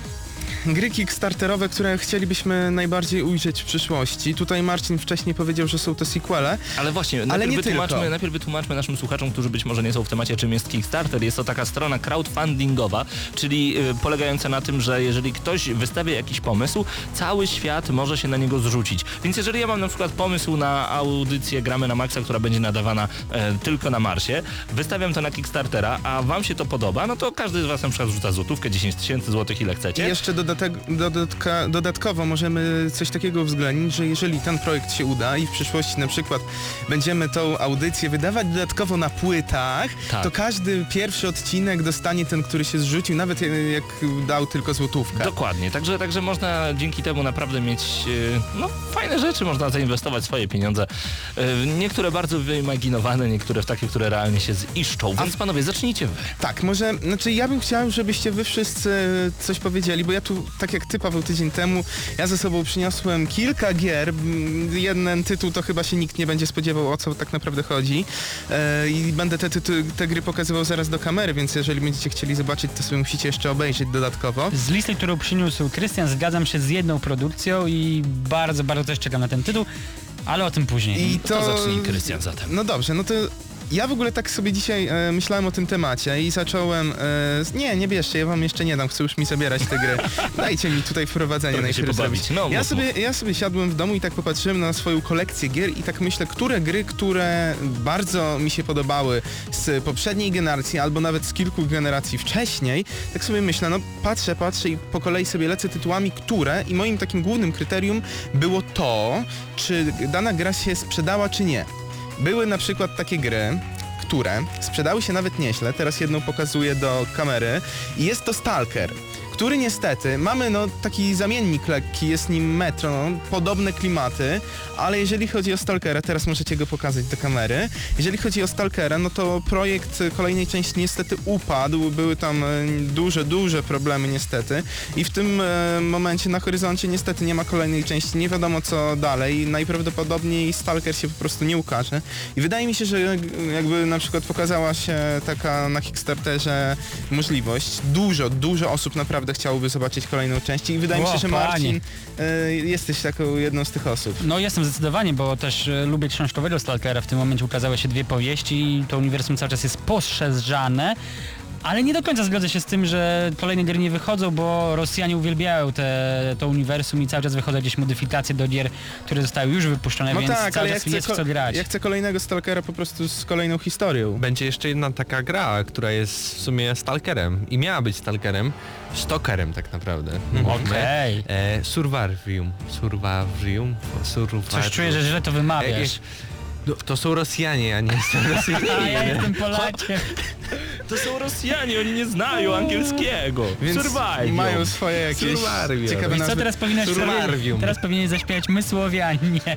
[SPEAKER 6] gry kickstarterowe, które chcielibyśmy najbardziej ujrzeć w przyszłości. Tutaj Marcin wcześniej powiedział, że są to sequele.
[SPEAKER 1] Ale właśnie, najpierw,
[SPEAKER 6] nie
[SPEAKER 1] wytłumaczmy,
[SPEAKER 6] tylko.
[SPEAKER 1] najpierw wytłumaczmy naszym słuchaczom, którzy być może nie są w temacie, czym jest Kickstarter. Jest to taka strona crowdfundingowa, czyli y, polegająca na tym, że jeżeli ktoś wystawia jakiś pomysł, cały świat może się na niego zrzucić. Więc jeżeli ja mam na przykład pomysł na audycję Gramy na Maxa, która będzie nadawana e, tylko na Marsie, wystawiam to na Kickstartera, a wam się to podoba, no to każdy z was na przykład rzuca złotówkę, 10 tysięcy złotych, ile
[SPEAKER 6] I
[SPEAKER 1] chcecie.
[SPEAKER 6] jeszcze dodatek, dodatka, dodatkowo możemy coś takiego uwzględnić, że jeżeli ten projekt się uda i w przyszłości na przykład będziemy tą audycję wydawać dodatkowo na płytach,
[SPEAKER 1] Tak.
[SPEAKER 6] to każdy pierwszy odcinek dostanie ten, który się zrzucił, nawet jak dał tylko złotówkę.
[SPEAKER 1] Dokładnie, także, także można dzięki temu naprawdę mieć e, no, fajne rzeczy, można zainwestować swoje pieniądze. Niektóre bardzo wyimaginowane, niektóre w takie, które realnie się ziszczą. Więc panowie, zacznijcie wy.
[SPEAKER 6] Tak, może, znaczy ja bym chciał, żebyście wy wszyscy coś powiedzieli, bo ja tu, tak jak ty Paweł tydzień temu, ja ze sobą przyniosłem kilka gier, jeden tytuł to chyba się nikt nie będzie spodziewał o co tak naprawdę chodzi e, i będę te, te, te gry pokazywał zaraz do kamery, więc jeżeli będziecie chcieli zobaczyć, to sobie musicie jeszcze obejrzeć dodatkowo.
[SPEAKER 3] Z listy, którą przyniósł Krystian, zgadzam się z jedną produkcją i bardzo, bardzo też czekam na ten tytuł, ale o tym później.
[SPEAKER 6] I
[SPEAKER 1] To zacznij, Krystian, zatem.
[SPEAKER 6] No dobrze, no to ja w ogóle tak sobie dzisiaj e, myślałem o tym temacie i zacząłem... E, nie, nie bierzcie, ja wam jeszcze nie dam, chcę już mi zabierać te gry. Dajcie mi tutaj wprowadzenie najpierw zrobić.
[SPEAKER 1] No,
[SPEAKER 6] ja, sobie, ja sobie siadłem w domu i tak popatrzyłem na swoją kolekcję gier i tak myślę, które gry, które bardzo mi się podobały z poprzedniej generacji albo nawet z kilku generacji wcześniej, tak sobie myślę, no patrzę, patrzę i po kolei sobie lecę tytułami, które i moim takim głównym kryterium było to, czy dana gra się sprzedała, czy nie. Były na przykład takie gry, które sprzedały się nawet nieźle, teraz jedną pokazuję do kamery. I jest to Stalker, który niestety, mamy no taki zamiennik lekki, jest nim Metro, no, podobne klimaty, ale jeżeli chodzi o Stalkera, teraz możecie go pokazać do kamery, jeżeli chodzi o Stalkera, no to projekt kolejnej części niestety upadł, były tam e, duże, duże problemy niestety i w tym e, momencie na horyzoncie niestety nie ma kolejnej części, nie wiadomo co dalej, najprawdopodobniej Stalker się po prostu nie ukaże i wydaje mi się, że jakby na przykład pokazała się taka na Kickstarterze możliwość, dużo, dużo osób naprawdę chciałoby zobaczyć kolejną część i wydaje mi się, że. Marcin e, jesteś taką jedną z tych osób.
[SPEAKER 3] No jestem zdecydowanie, bo też e, lubię książkowego Stalkera. W tym momencie ukazały się dwie powieści i to uniwersum cały czas jest poszerzane. Ale nie do końca zgodzę się z tym, że kolejne gry nie wychodzą, bo Rosjanie uwielbiają te, to uniwersum i cały czas wychodzą jakieś modyfikacje do gier, które zostały już wypuszczone,
[SPEAKER 6] No
[SPEAKER 3] więc
[SPEAKER 6] tak,
[SPEAKER 3] cały
[SPEAKER 6] ale ja
[SPEAKER 3] czas
[SPEAKER 6] chcę,
[SPEAKER 3] jest co grać.
[SPEAKER 6] ja chcę kolejnego Stalkera po prostu z kolejną historią.
[SPEAKER 2] Będzie jeszcze jedna taka gra, która jest w sumie stalkerem i miała być stalkerem, stalkerem tak naprawdę.
[SPEAKER 3] Okej.
[SPEAKER 2] E, Survivorium. Survivorium? Survivorium.
[SPEAKER 3] Coś czuję, że źle to
[SPEAKER 2] E,
[SPEAKER 3] wymawiasz.
[SPEAKER 2] e, no, to są Rosjanie, ja nie jestem
[SPEAKER 3] A ja
[SPEAKER 2] Rosjaninem.
[SPEAKER 3] jestem Polakiem.
[SPEAKER 1] To są Rosjanie, oni nie znają angielskiego.
[SPEAKER 6] Więc
[SPEAKER 1] Survival.
[SPEAKER 6] mają swoje jakieś
[SPEAKER 2] Survivor.
[SPEAKER 6] ciekawe
[SPEAKER 3] co,
[SPEAKER 6] nazwy.
[SPEAKER 3] teraz powinieneś,
[SPEAKER 2] Survivorium.
[SPEAKER 3] teraz powinieneś zaśpiewać My Słowianie.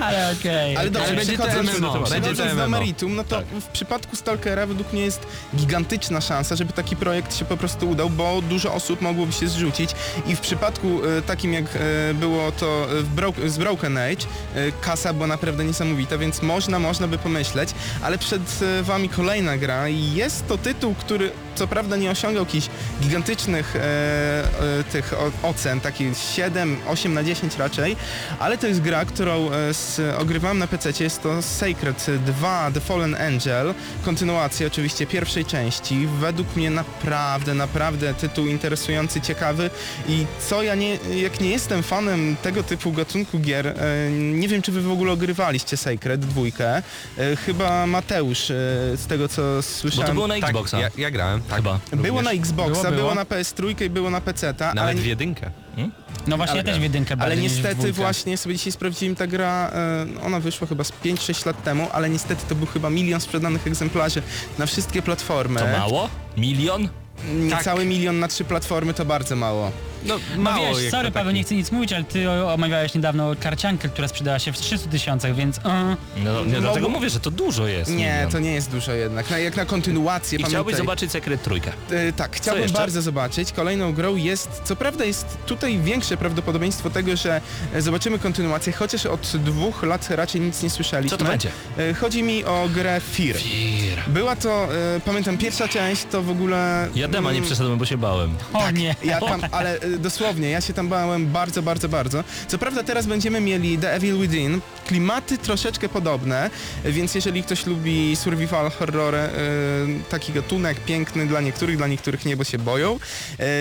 [SPEAKER 3] Ale okej.
[SPEAKER 6] Ale dobrze,
[SPEAKER 2] Ale będzie to
[SPEAKER 6] przechodząc,
[SPEAKER 2] MMO, będzie
[SPEAKER 6] przechodząc
[SPEAKER 2] to
[SPEAKER 6] do
[SPEAKER 2] MMO.
[SPEAKER 6] meritum, no to
[SPEAKER 1] Tak.
[SPEAKER 6] w przypadku Stalkera według mnie jest gigantyczna szansa, żeby taki projekt się po prostu udał, bo dużo osób mogłoby się zrzucić i w przypadku e, takim jak e, było to w Bro- z Broken Age, e, kasa była naprawdę niesamowita, więc można, można by pomyśleć, ale przed e, wami kolejna gra i jest to tytuł, który co prawda nie osiągał jakichś gigantycznych e, e, tych o, ocen, takich 7, 8 na 10 raczej, ale to jest gra, którą e, z, ogrywałem na PC, jest to Sacred 2 The Fallen Angel, kontynuacja oczywiście pierwszej części, według mnie naprawdę, naprawdę tytuł interesujący, ciekawy i co ja nie, jak nie jestem fanem tego typu gatunku gier, e, nie wiem czy wy w ogóle ogrywaliście Sacred dwójkę, e, chyba Mateusz e, z tego co
[SPEAKER 1] Bo
[SPEAKER 6] słyszałem.
[SPEAKER 1] to było na
[SPEAKER 2] Tak,
[SPEAKER 1] Xboxa.
[SPEAKER 2] ja, ja grałem, tak.
[SPEAKER 1] Chyba.
[SPEAKER 6] Było na
[SPEAKER 2] również.
[SPEAKER 6] Xboxa,
[SPEAKER 3] Było,
[SPEAKER 6] było,
[SPEAKER 3] było.
[SPEAKER 6] na PS3 i było na PC-ta, ale,
[SPEAKER 2] Nawet
[SPEAKER 6] nie-
[SPEAKER 2] w jedynkę.
[SPEAKER 3] No właśnie, ja
[SPEAKER 6] ale-
[SPEAKER 3] też w jedynkę
[SPEAKER 6] ale
[SPEAKER 3] bardziej niż w
[SPEAKER 6] niestety właśnie sobie dzisiaj sprawdziłem ta gra, e, ona wyszła chyba z 5-6 lat temu, ale niestety to był chyba milion sprzedanych egzemplarzy na wszystkie platformy.
[SPEAKER 1] To mało? Milion?
[SPEAKER 6] Niecały milion na trzy platformy to bardzo mało.
[SPEAKER 2] No,
[SPEAKER 3] No
[SPEAKER 2] mało
[SPEAKER 3] wiesz,
[SPEAKER 2] jak
[SPEAKER 3] sorry Paweł, nie chcę nic mówić, ale ty omawiałeś niedawno karciankę, która sprzedała się w 300 tysiącach, więc... Uh,
[SPEAKER 1] No, nie,
[SPEAKER 6] Mogło-
[SPEAKER 1] dlatego mówię, że to dużo jest.
[SPEAKER 6] Nie,
[SPEAKER 1] milion.
[SPEAKER 6] to nie jest dużo jednak. Na, jak na kontynuację,
[SPEAKER 1] I chciałbyś
[SPEAKER 6] pamiętaj.
[SPEAKER 1] zobaczyć Sekret Trójkę.
[SPEAKER 6] E, tak, chciałbym bardzo zobaczyć. Kolejną grą jest, co prawda jest tutaj większe prawdopodobieństwo tego, że e, zobaczymy kontynuację, chociaż od dwóch lat raczej nic nie słyszeliśmy.
[SPEAKER 1] Co to będzie?
[SPEAKER 6] E, Chodzi mi o grę Fear.
[SPEAKER 1] Fir.
[SPEAKER 6] Była to, pamiętam, pierwsza część to w ogóle...
[SPEAKER 1] Ja dema nie przeszedłem, bo się bałem.
[SPEAKER 3] o nie.
[SPEAKER 6] Ja tam, ale dosłownie, ja się tam bałem bardzo, bardzo, bardzo. Co prawda teraz będziemy mieli The Evil Within, klimaty troszeczkę podobne, więc jeżeli ktoś lubi survival horror, y, taki gatunek piękny dla niektórych, dla niektórych nie, bo się boją.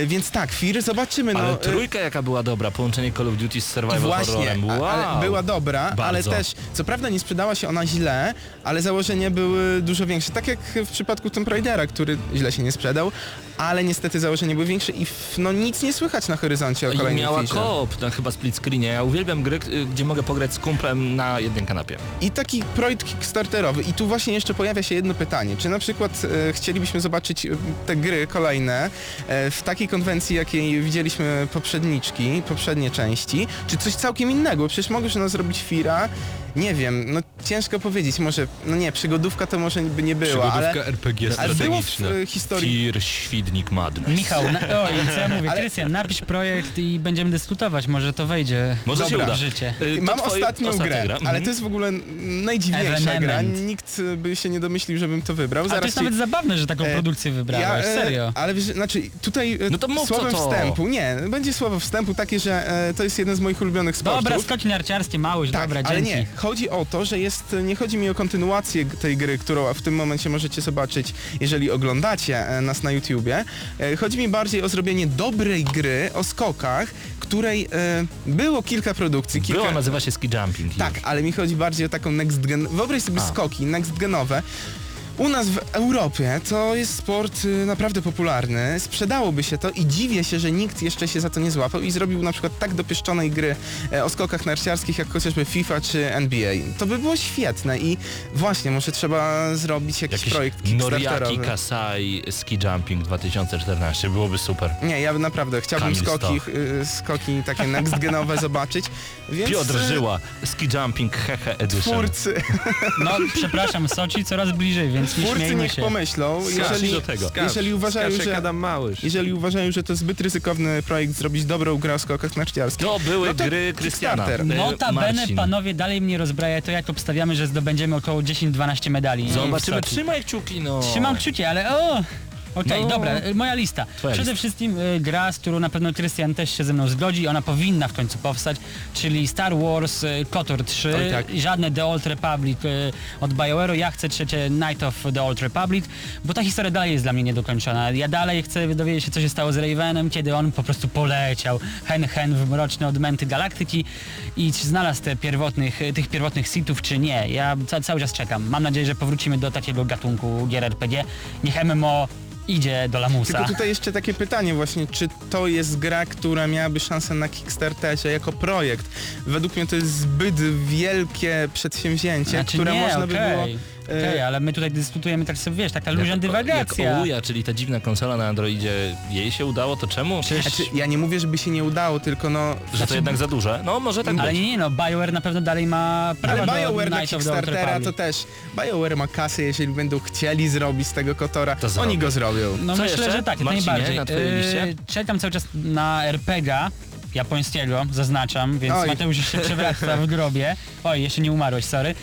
[SPEAKER 6] Y, więc tak, Fear, zobaczymy.
[SPEAKER 1] Ale
[SPEAKER 6] no,
[SPEAKER 1] trójka jaka była dobra, połączenie Call of Duty z survival
[SPEAKER 6] Właśnie,
[SPEAKER 1] horrorem. Wow.
[SPEAKER 6] ale była dobra, ale
[SPEAKER 1] Bardzo.
[SPEAKER 6] też, co prawda nie sprzedała się ona źle, ale założenia były dużo większe. Tak jak w przypadku Tomb Raidera, który źle się nie sprzedał, ale niestety założenia były większe i no nic nie słychać na horyzoncie o
[SPEAKER 1] I
[SPEAKER 6] kolejnej
[SPEAKER 1] miała koop na chyba split screenie. Ja uwielbiam gry, y, gdzie mogę pograć z kumplem na jednym kanapie.
[SPEAKER 6] I taki projekt kickstarterowy. I tu właśnie jeszcze pojawia się jedno pytanie. Czy na przykład e, chcielibyśmy zobaczyć e, te gry kolejne e, w takiej konwencji, jakiej widzieliśmy poprzedniczki, poprzednie części, czy coś całkiem innego? Przecież mogłeś no zrobić Fira, nie wiem, no ciężko powiedzieć, może, no nie, przygodówka to może by nie była, ale,
[SPEAKER 2] RPG
[SPEAKER 6] ale było w e, historii...
[SPEAKER 1] Fear, Świdnik, Madness.
[SPEAKER 3] Michał, na, oj, co ja mówię,
[SPEAKER 6] Ale-
[SPEAKER 3] Krystian, napisz projekt i będziemy dyskutować, może to wejdzie
[SPEAKER 1] Może się uda.
[SPEAKER 3] w życie.
[SPEAKER 1] Y, to
[SPEAKER 6] Mam
[SPEAKER 1] twoje-
[SPEAKER 6] ostatnią
[SPEAKER 1] ostatnia
[SPEAKER 6] grę,
[SPEAKER 1] gra.
[SPEAKER 6] ale
[SPEAKER 1] Mhm.
[SPEAKER 6] to jest w ogóle najdziwniejsza gra. Nikt by się nie domyślił, żebym to wybrał.
[SPEAKER 3] A to jest
[SPEAKER 6] ci-
[SPEAKER 3] nawet zabawne, że taką
[SPEAKER 6] E,
[SPEAKER 3] produkcję wybrałeś,
[SPEAKER 6] e,
[SPEAKER 3] serio.
[SPEAKER 6] Ale wiesz, znaczy tutaj e,
[SPEAKER 1] No to mów,
[SPEAKER 6] słowem
[SPEAKER 1] to.
[SPEAKER 6] wstępu, nie, będzie słowo wstępu takie, że to jest jeden z moich ulubionych sportów.
[SPEAKER 3] Dobra, skoki narciarskie, małyś,
[SPEAKER 6] tak,
[SPEAKER 3] dobra,
[SPEAKER 6] ale
[SPEAKER 3] dzięki.
[SPEAKER 6] nie, chodzi o to, że jest, nie chodzi mi o kontynuację tej gry, którą w tym momencie możecie zobaczyć, jeżeli oglądacie nas na YouTubie. Chodzi mi bardziej o zrobienie dobrej gry o skokach, której było kilka produkcji, kilka...
[SPEAKER 1] Była, nazywa się Ski Jumping.
[SPEAKER 6] Tak, ale mi chodzi bardziej o taką next gen. Wyobraź sobie
[SPEAKER 1] A.
[SPEAKER 6] skoki next genowe. U nas w Europie to jest sport y, naprawdę popularny, sprzedałoby się to i dziwię się, że nikt jeszcze się za to nie złapał i zrobił na przykład tak dopieszczonej gry e, o skokach narciarskich jak chociażby FIFA czy NBA. To by było świetne i właśnie, może trzeba zrobić jakiś,
[SPEAKER 1] Jakiś
[SPEAKER 6] projekt
[SPEAKER 1] Noriaki
[SPEAKER 6] kickstarterowy.
[SPEAKER 1] Kasai Ski Jumping 2014. Byłoby super.
[SPEAKER 6] Nie, ja bym naprawdę chciałbym
[SPEAKER 1] Kamil
[SPEAKER 6] skoki, y, skoki takie next genowe zobaczyć, więc
[SPEAKER 1] Piotr
[SPEAKER 6] y,
[SPEAKER 1] Żyła, Ski Jumping Hehe Edition.
[SPEAKER 6] twórcy,
[SPEAKER 3] No, przepraszam, Sochi coraz bliżej, więc nie
[SPEAKER 6] twórcy
[SPEAKER 3] śmiejmy
[SPEAKER 6] niech
[SPEAKER 3] się.
[SPEAKER 6] pomyślą, jeżeli,
[SPEAKER 1] do tego.
[SPEAKER 6] jeżeli uważają, że
[SPEAKER 2] Adam Małysz.
[SPEAKER 6] Jeżeli uważają, że to zbyt ryzykowny projekt zrobić dobrą grę o skokach narciarskich.
[SPEAKER 1] To były
[SPEAKER 6] No to
[SPEAKER 1] gry Krystiana.
[SPEAKER 6] Kickstarter.
[SPEAKER 1] E,
[SPEAKER 3] Notabene,
[SPEAKER 1] Marcin.
[SPEAKER 3] panowie, dalej mnie rozbraja to, jak obstawiamy, że zdobędziemy około 10-12 medali.
[SPEAKER 1] Zobaczymy, trzymaj kciuki, no.
[SPEAKER 3] Trzymam kciuki, ale o! Okej,
[SPEAKER 1] No.
[SPEAKER 3] dobra, y, moja lista.
[SPEAKER 1] Twoja
[SPEAKER 3] Przede
[SPEAKER 1] lista.
[SPEAKER 3] wszystkim y, gra, z którą na pewno Krystian też się ze mną zgodzi, ona powinna w końcu powstać, czyli Star Wars y, KOTOR 3,
[SPEAKER 2] Oj, tak.
[SPEAKER 3] żadne The Old Republic y, od BioWare'u, ja chcę trzecie Night of the Old Republic, bo ta historia dalej jest dla mnie niedokończona. Ja dalej chcę dowiedzieć się, co się stało z Ravenem, kiedy on po prostu poleciał hen hen w mroczne odmęty galaktyki i czy znalazł te pierwotnych, tych pierwotnych sitów, czy nie. Ja ca cały czas czekam. Mam nadzieję, że powrócimy do takiego gatunku gier RPG. Niech MMO idzie do lamusa.
[SPEAKER 6] Tylko tutaj jeszcze takie pytanie właśnie, czy to jest gra, która miałaby szansę na Kickstarterze jako projekt? Według mnie to jest zbyt wielkie przedsięwzięcie,
[SPEAKER 3] Znaczy
[SPEAKER 6] które
[SPEAKER 3] nie,
[SPEAKER 6] można by
[SPEAKER 3] okej,
[SPEAKER 6] było...
[SPEAKER 3] Okej,
[SPEAKER 6] e,
[SPEAKER 3] ale my tutaj dyskutujemy tak sobie, wiesz, taka luźna dywagacja.
[SPEAKER 1] Jak Ouya, czyli ta dziwna konsola na Androidzie, jej się udało, to czemu?
[SPEAKER 6] Znaczy, ja nie mówię, żeby się nie udało, tylko no...
[SPEAKER 1] Że to jednak za duże? No może tak
[SPEAKER 3] Ale
[SPEAKER 1] być.
[SPEAKER 3] nie, nie, no, BioWare na pewno dalej ma prawo
[SPEAKER 6] Ale BioWare
[SPEAKER 3] do
[SPEAKER 6] na Kickstartera to też... BioWare ma kasę, jeżeli będą chcieli zrobić z tego Kotora,
[SPEAKER 1] To
[SPEAKER 6] oni go zrobią.
[SPEAKER 3] No
[SPEAKER 1] Co
[SPEAKER 3] myślę,
[SPEAKER 1] jeszcze?
[SPEAKER 3] że tak,
[SPEAKER 1] Marcinie,
[SPEAKER 3] najbardziej.
[SPEAKER 1] na?
[SPEAKER 3] Yy, czekam cały czas na RPGa japońskiego, zaznaczam, więc
[SPEAKER 6] Oj.
[SPEAKER 3] Mateusz się przewraca w grobie. Oj, jeszcze nie umarłeś, sorry.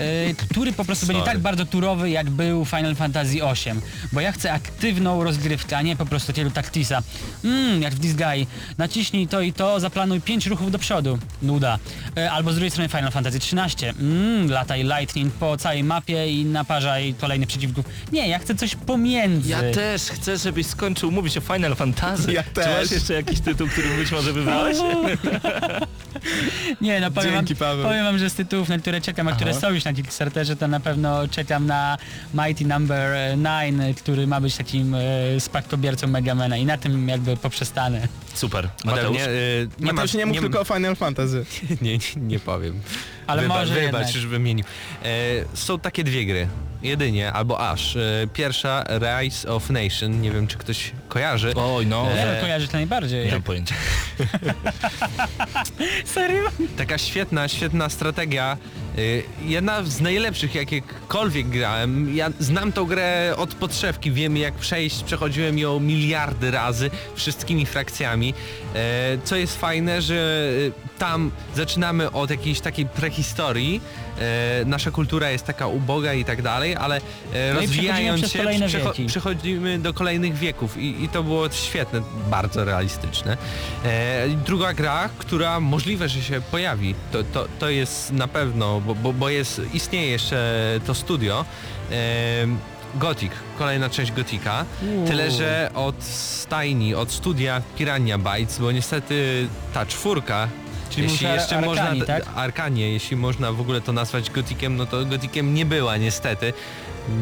[SPEAKER 3] Yy, który po prostu będzie
[SPEAKER 1] Sorry.
[SPEAKER 3] tak bardzo turowy, jak był Final Fantasy VIII. Bo ja chcę aktywną rozgrywkę, a nie po prostu takiego taktisa. Mmm, jak w This Guy. Naciśnij to i to, zaplanuj pięć ruchów do przodu. Nuda. Yy, albo z drugiej strony Final Fantasy XIII. Mmm, lataj lightning po całej mapie i naparzaj kolejnych przeciwników. Nie, ja chcę coś pomiędzy.
[SPEAKER 1] Ja też chcę, żebyś skończył mówić o Final Fantasy.
[SPEAKER 6] Ja
[SPEAKER 1] Czy
[SPEAKER 6] też.
[SPEAKER 1] masz jeszcze jakiś tytuł, który być może wybrałeś?
[SPEAKER 3] Nie, no powiem,
[SPEAKER 6] Dzięki,
[SPEAKER 3] wam,
[SPEAKER 6] Paweł.
[SPEAKER 3] powiem wam, że z tytułów, na które czekam, a które
[SPEAKER 1] Aha.
[SPEAKER 3] są już na Kickstarterze, to na pewno czekam na Mighty Number 9, który ma być takim e, spadkobiercą Megamana i na tym jakby poprzestanę.
[SPEAKER 1] Super.
[SPEAKER 2] Mateusz,
[SPEAKER 1] Mateusz?
[SPEAKER 2] nie, y, nie,
[SPEAKER 6] Mateusz
[SPEAKER 2] ma,
[SPEAKER 6] nie mów
[SPEAKER 2] nie,
[SPEAKER 6] tylko o Final Fantasy.
[SPEAKER 2] nie, nie, nie powiem.
[SPEAKER 3] Ale
[SPEAKER 2] Wyba-
[SPEAKER 3] może
[SPEAKER 2] Wybacz, już wymienił. E, są takie dwie gry. Jedynie, albo aż. E, pierwsza Rise of Nation, nie wiem czy ktoś kojarzy.
[SPEAKER 1] Oj, no.
[SPEAKER 2] E,
[SPEAKER 3] Ja kojarzy to najbardziej.
[SPEAKER 1] Nie mam pojęcia.
[SPEAKER 3] Serio?
[SPEAKER 2] Taka świetna, świetna strategia. Y, Jedna z najlepszych jakiekolwiek grałem. Ja znam tą grę od podszewki, wiem jak przejść, przechodziłem ją miliardy razy wszystkimi frakcjami. E, Co jest fajne, że y, tam zaczynamy od jakiejś takiej prehistorii, nasza kultura jest taka uboga i tak dalej, ale e,
[SPEAKER 3] No
[SPEAKER 2] rozwijając się przecho-
[SPEAKER 3] wieki.
[SPEAKER 2] przechodzimy do kolejnych wieków i, i to było świetne, bardzo realistyczne. E, druga gra, która możliwe, że się pojawi, to, to, to jest na pewno, bo, bo, bo jest, istnieje jeszcze to studio, e, Gothic, kolejna część Gotika, tyle że od stajni, od studia Piranha Bytes, bo niestety ta czwórka,
[SPEAKER 3] Czyli
[SPEAKER 2] jeśli jeszcze
[SPEAKER 3] Arkanii,
[SPEAKER 2] można,
[SPEAKER 3] tak?
[SPEAKER 2] Arkanie, jeśli można w ogóle to nazwać Gotikiem, no to Gotikiem nie była niestety.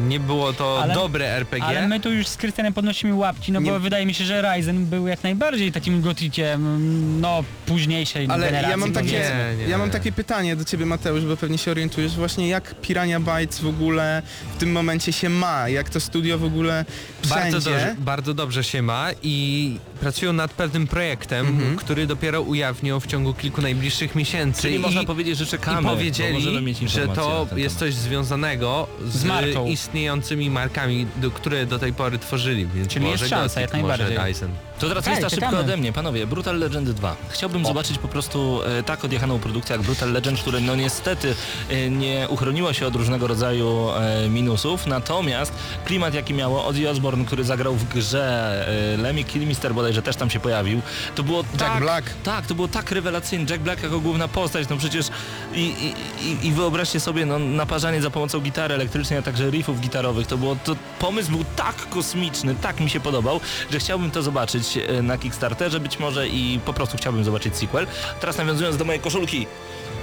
[SPEAKER 2] Nie było to
[SPEAKER 3] Ale-
[SPEAKER 2] dobre RPG.
[SPEAKER 3] Ale my tu już z Krystianem podnosimy łapki, no
[SPEAKER 6] Nie-
[SPEAKER 3] bo wydaje mi się, że Ryzen był jak najbardziej takim gotikiem, no późniejszej
[SPEAKER 6] Ale
[SPEAKER 3] generacji.
[SPEAKER 6] ja mam, takie.
[SPEAKER 2] Nie, nie.
[SPEAKER 6] ja mam takie pytanie do ciebie Mateusz, bo pewnie się orientujesz właśnie jak Piranha Bytes w ogóle w tym momencie się ma, jak to studio w ogóle wszędzie.
[SPEAKER 2] Bardzo dobrze, bardzo dobrze się ma i pracują nad pewnym projektem,
[SPEAKER 6] Mhm.
[SPEAKER 2] który dopiero ujawnią w ciągu kilku najbliższych miesięcy.
[SPEAKER 1] Czyli
[SPEAKER 2] I,
[SPEAKER 1] można powiedzieć, że czekamy.
[SPEAKER 2] I powiedzieli, że to jest coś związanego z,
[SPEAKER 3] Z
[SPEAKER 2] istniejącymi markami, do, które do tej pory tworzyli, więc
[SPEAKER 3] Czyli
[SPEAKER 2] może
[SPEAKER 3] jest szansa, jak najbardziej.
[SPEAKER 2] Ryzen.
[SPEAKER 1] To teraz lista szybko
[SPEAKER 3] czekamy.
[SPEAKER 1] ode mnie, panowie. Brutal Legend 2. Chciałbym zobaczyć po prostu e, tak odjechaną produkcję jak Brutal Legend, które no niestety e, nie uchroniło się od różnego rodzaju e, minusów, natomiast klimat jaki miało Ozzy Osbourne, który zagrał w grze e, Lemmy Kilmister bodajże też tam się pojawił, to było tak,
[SPEAKER 6] Black.
[SPEAKER 1] tak, to było tak rewelacyjne. Jack Black jako główna postać, no przecież i, i, i, i wyobraźcie sobie no, naparzanie za pomocą gitary elektrycznej, a także riffów gitarowych, to było, to pomysł był tak kosmiczny, tak mi się podobał, że chciałbym to zobaczyć e, na Kickstarterze być może i po prostu chciałbym zobaczyć sequel. Teraz nawiązując do mojej koszulki,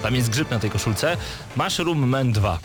[SPEAKER 1] tam jest grzyb na tej koszulce, Mushroom Man 2.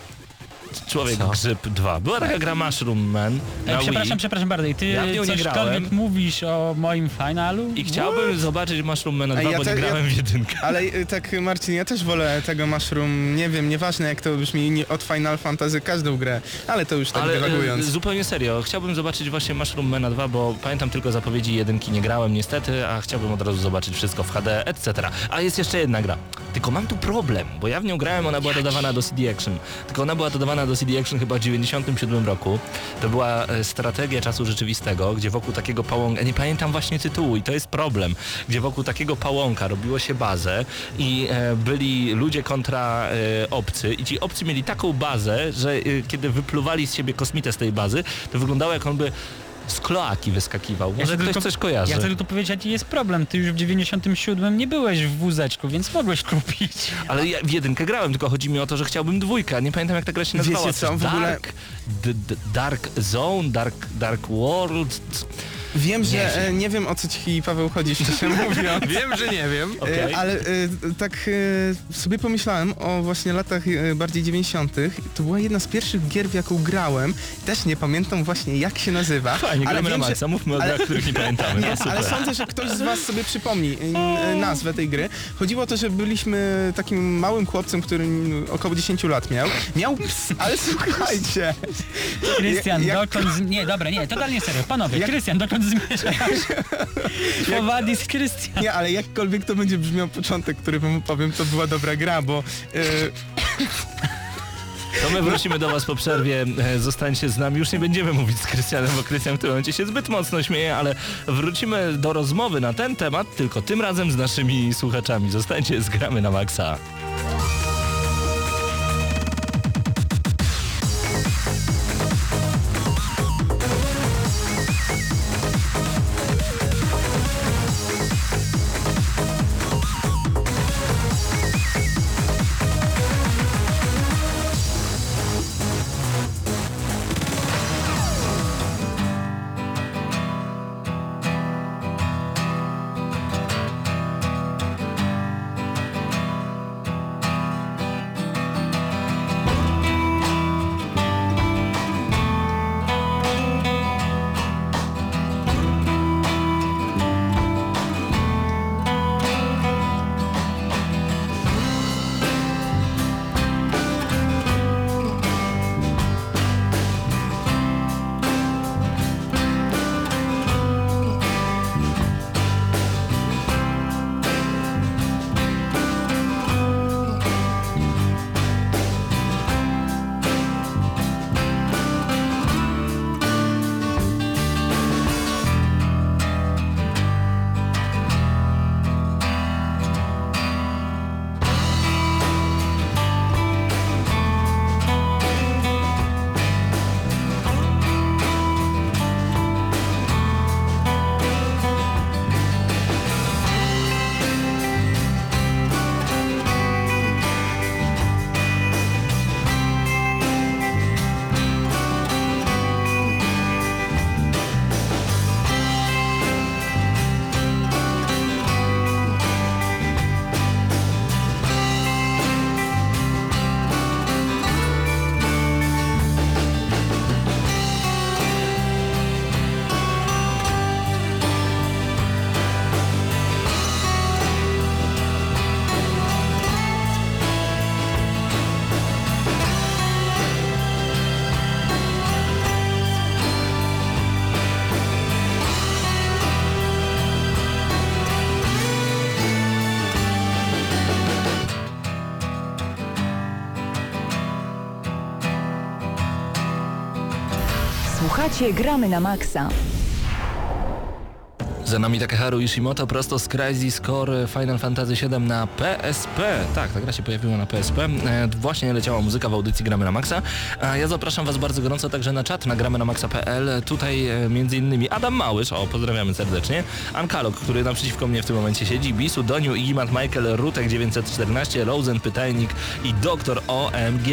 [SPEAKER 1] Człowiek
[SPEAKER 2] Co?
[SPEAKER 1] Grzyb 2. Była taka gra Mushroom Man na
[SPEAKER 3] Ej,
[SPEAKER 1] Wii.
[SPEAKER 3] przepraszam, przepraszam bardzo. I ty
[SPEAKER 1] Ja w nią nie
[SPEAKER 3] cośkolwiek
[SPEAKER 1] grałem.
[SPEAKER 3] mówisz o moim finalu?
[SPEAKER 1] I chciałbym zobaczyć Mushroom Man 2,
[SPEAKER 6] Ej, ja
[SPEAKER 1] bo
[SPEAKER 6] te-
[SPEAKER 1] nie
[SPEAKER 6] ja-
[SPEAKER 1] grałem w jedynkę.
[SPEAKER 6] Ale y, tak Marcin, ja też wolę tego Mushroom, nie wiem, nieważne jak to brzmi nie- od Final Fantasy każdą grę, ale to już tak
[SPEAKER 1] Ale
[SPEAKER 6] dywagując.
[SPEAKER 1] e, zupełnie serio, chciałbym zobaczyć właśnie Mushroom Mana 2, bo pamiętam tylko zapowiedzi jedynki, nie grałem niestety, a chciałbym od razu zobaczyć wszystko w HD, etc. A jest jeszcze jedna gra. Tylko mam tu problem, bo ja w nią grałem, ona była dodawana do CD Action. Tylko ona była dodawana do CD Action chyba w 97 roku. To była e, strategia czasu rzeczywistego, gdzie wokół takiego pałąka, nie pamiętam właśnie tytułu i to jest problem, gdzie wokół takiego pałąka robiło się bazę i e, byli ludzie kontra e, obcy i ci obcy mieli taką bazę, że kiedy wypluwali z siebie kosmitę z tej bazy, to wyglądało jak on by z kloaki wyskakiwał. Może
[SPEAKER 3] chcę
[SPEAKER 1] ktoś
[SPEAKER 3] tylko-
[SPEAKER 1] coś kojarzy.
[SPEAKER 3] Ja chcę tylko powiedzieć, jaki jest problem. Ty już w 97 nie byłeś w wózeczku, więc mogłeś kupić.
[SPEAKER 1] Ale ja w jedynkę grałem, tylko chodzi mi o to, że chciałbym dwójkę. Nie pamiętam jak ta gra się
[SPEAKER 6] Wiecie
[SPEAKER 1] nazywała.
[SPEAKER 6] co,
[SPEAKER 1] Coś
[SPEAKER 6] w ogóle-
[SPEAKER 1] Dark, Dark Zone, Dark, Dark World.
[SPEAKER 6] Wiem, że
[SPEAKER 1] nie
[SPEAKER 6] e, nie wiem o co ci Paweł chodzi, szczerze mówiąc.
[SPEAKER 2] Wiem, że nie wiem.
[SPEAKER 1] Okej.
[SPEAKER 6] E, Ale e, tak e, sobie pomyślałem o właśnie latach e, bardziej 90. To była jedna z pierwszych gier, w jaką grałem. Też nie pamiętam właśnie jak się nazywa.
[SPEAKER 1] Fajnie,
[SPEAKER 6] ale
[SPEAKER 1] gramy na
[SPEAKER 6] wiem, że-
[SPEAKER 1] maksa, mówmy o
[SPEAKER 6] ale-
[SPEAKER 1] grach, których nie pamiętamy.
[SPEAKER 6] Nie,
[SPEAKER 1] no, super.
[SPEAKER 6] ale sądzę, że ktoś z was sobie przypomni e, nazwę tej gry. Chodziło o to, że byliśmy takim małym chłopcem, który około 10 lat miał. Miał ps, ale słuchajcie.
[SPEAKER 3] Krystian,
[SPEAKER 6] jak-
[SPEAKER 3] dokąd... Z... Nie, dobra, nie, totalnie serio. Panowie,
[SPEAKER 6] Jak-
[SPEAKER 3] Krystian, dokąd zmierzasz? Powadis Krystian.
[SPEAKER 6] Nie, ale jakkolwiek to będzie brzmiał początek, który wam powiem, to była dobra gra, bo e,
[SPEAKER 1] To my wrócimy do Was po przerwie. E, Zostańcie z nami. Już nie będziemy mówić z Krystianem, bo Krystian w tym momencie się zbyt mocno śmieje, ale wrócimy do rozmowy na ten temat, tylko tym razem z naszymi słuchaczami. Zostańcie, zgramy na maksa.
[SPEAKER 7] Słuchacie Gramy na Maxa.
[SPEAKER 1] Za nami Takeharu Ishimoto prosto z Crisis Core Final Fantasy VII na PSP. Tak, ta gra się pojawiła na PSP. E, właśnie leciała muzyka w audycji Gramy na Maxa. A ja zapraszam Was bardzo gorąco także na czat na gramy na maxa.pl. Tutaj e, między innymi Adam Małysz, o pozdrawiamy serdecznie, Ankalog, który naprzeciwko mnie w tym momencie siedzi, Bisu, Doniu, Igimat, Michael, Rutek 914, Rosen, Pytajnik i Doktor OMG.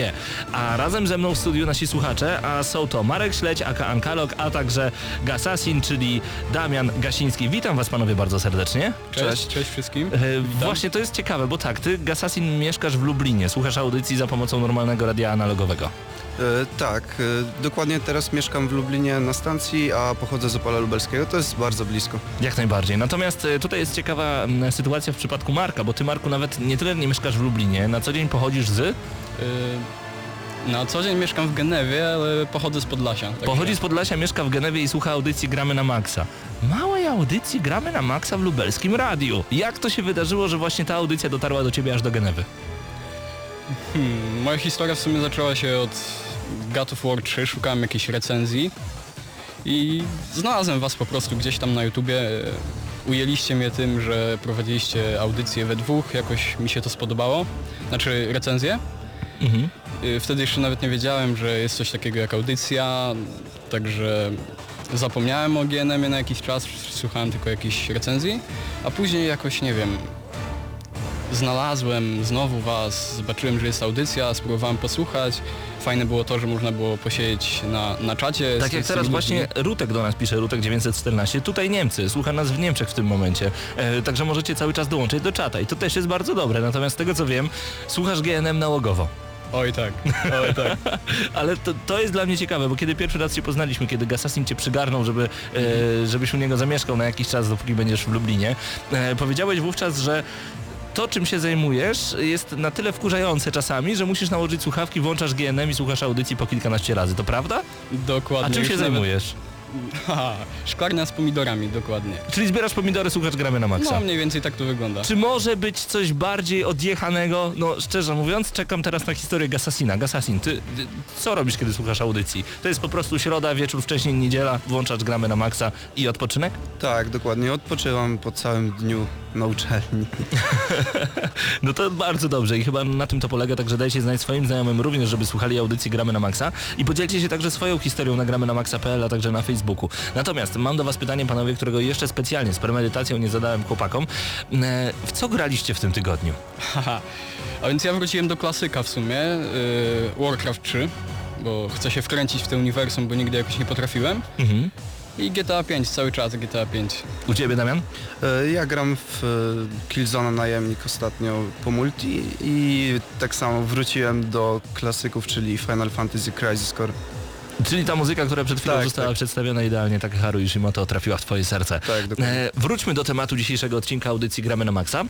[SPEAKER 1] A razem ze mną w studiu nasi słuchacze, a są to Marek Śledź, aka Ankalog, a także Gasasin, czyli Damian Gasiński. Witam Was panowie bardzo serdecznie.
[SPEAKER 8] Cześć, cześć wszystkim.
[SPEAKER 1] E, właśnie to jest ciekawe, bo tak, ty Gasasin mieszkasz w Lublinie, słuchasz audycji za pomocą normalnego radia analogowego.
[SPEAKER 9] E, tak, e, dokładnie teraz mieszkam w Lublinie na stacji, a pochodzę z Opola Lubelskiego, to jest bardzo blisko.
[SPEAKER 1] Jak najbardziej. Natomiast e, tutaj jest ciekawa m, sytuacja w przypadku Marka, bo ty Marku nawet nie tyle nie mieszkasz w Lublinie, na co dzień pochodzisz z...
[SPEAKER 8] Y, na co dzień mieszkam w Genewie, ale pochodzę z Podlasia. także-
[SPEAKER 1] Pochodzi z Podlasia, mieszka w Genewie i słucha audycji Gramy na Maxa. Małej audycji Gramy na Maxa w lubelskim radiu. Jak to się wydarzyło, że właśnie ta audycja dotarła do ciebie aż do Genewy?
[SPEAKER 8] Hmm, moja historia w sumie zaczęła się od God of War 3, szukałem jakiejś recenzji i znalazłem was po prostu gdzieś tam na YouTubie. Ujęliście mnie tym, że prowadziliście audycję we dwóch, jakoś mi się to spodobało. Znaczy recenzję.
[SPEAKER 1] Mhm.
[SPEAKER 8] Y, Wtedy jeszcze nawet nie wiedziałem, że jest coś takiego jak audycja, także zapomniałem o GNM-ie na jakiś czas, słuchałem tylko jakichś recenzji, a później jakoś, nie wiem, znalazłem znowu was, zobaczyłem, że jest audycja, spróbowałem posłuchać. Fajne było to, że można było posiedzieć na, na czacie.
[SPEAKER 1] Tak jak teraz właśnie
[SPEAKER 8] ludźmi.
[SPEAKER 1] Rutek do nas pisze, Rutek 914, tutaj Niemcy, słucha nas w Niemczech w tym momencie, e, także możecie cały czas dołączyć do czata i to też jest bardzo dobre, natomiast z tego co wiem, słuchasz GNM nałogowo.
[SPEAKER 8] Oj tak, oj tak.
[SPEAKER 1] Ale to, to jest dla mnie ciekawe, bo kiedy pierwszy raz się poznaliśmy, kiedy Gasasin cię przygarnął, żeby, e, żebyś u niego zamieszkał na jakiś czas, dopóki będziesz w Lublinie, e, powiedziałeś wówczas, że to, czym się zajmujesz, jest na tyle wkurzające czasami, że musisz nałożyć słuchawki, włączasz GNM i słuchasz audycji po kilkanaście razy. To prawda?
[SPEAKER 8] Dokładnie.
[SPEAKER 1] A czym się
[SPEAKER 8] nawet- Haha, szklarnia z pomidorami, dokładnie.
[SPEAKER 1] Czyli zbierasz pomidory, słuchasz gramy na maksa.
[SPEAKER 8] No mniej więcej tak to wygląda.
[SPEAKER 1] Czy może być coś bardziej odjechanego? No szczerze mówiąc, czekam teraz na historię Gasasina. Gasasin, ty, ty co robisz, kiedy słuchasz audycji? To jest po prostu środa, wieczór, wcześniej niedziela, włączasz gramy na maksa i odpoczynek?
[SPEAKER 9] Tak, dokładnie, odpoczywam po całym dniu na uczelni.
[SPEAKER 1] No to bardzo dobrze i chyba na tym to polega, także dajcie znać swoim znajomym również, żeby słuchali audycji Gramy na Maxa i podzielcie się także swoją historią na gramy na maxa.pl, a także na Facebooku. Natomiast mam do Was pytanie, panowie, którego jeszcze specjalnie z premedytacją nie zadałem chłopakom. E, W co graliście w tym tygodniu?
[SPEAKER 8] Haha. A więc ja wróciłem do klasyka w sumie, y, Warcraft 3, bo chcę się wkręcić w to uniwersum, bo nigdy jakoś nie potrafiłem.
[SPEAKER 1] Mhm.
[SPEAKER 8] I GTA 5, cały czas GTA 5.
[SPEAKER 1] U Ciebie, Damian?
[SPEAKER 9] E, Ja gram w Killzone Najemnik ostatnio po multi i tak samo wróciłem do klasyków, czyli Final Fantasy Crisis Core.
[SPEAKER 1] Czyli ta muzyka, która przed chwilą
[SPEAKER 9] Tak,
[SPEAKER 1] została
[SPEAKER 9] tak.
[SPEAKER 1] przedstawiona idealnie, tak Haru Ishimoto trafiła w Twoje serce.
[SPEAKER 9] Tak.
[SPEAKER 1] E, wróćmy do tematu dzisiejszego odcinka audycji Gramy na Maxa,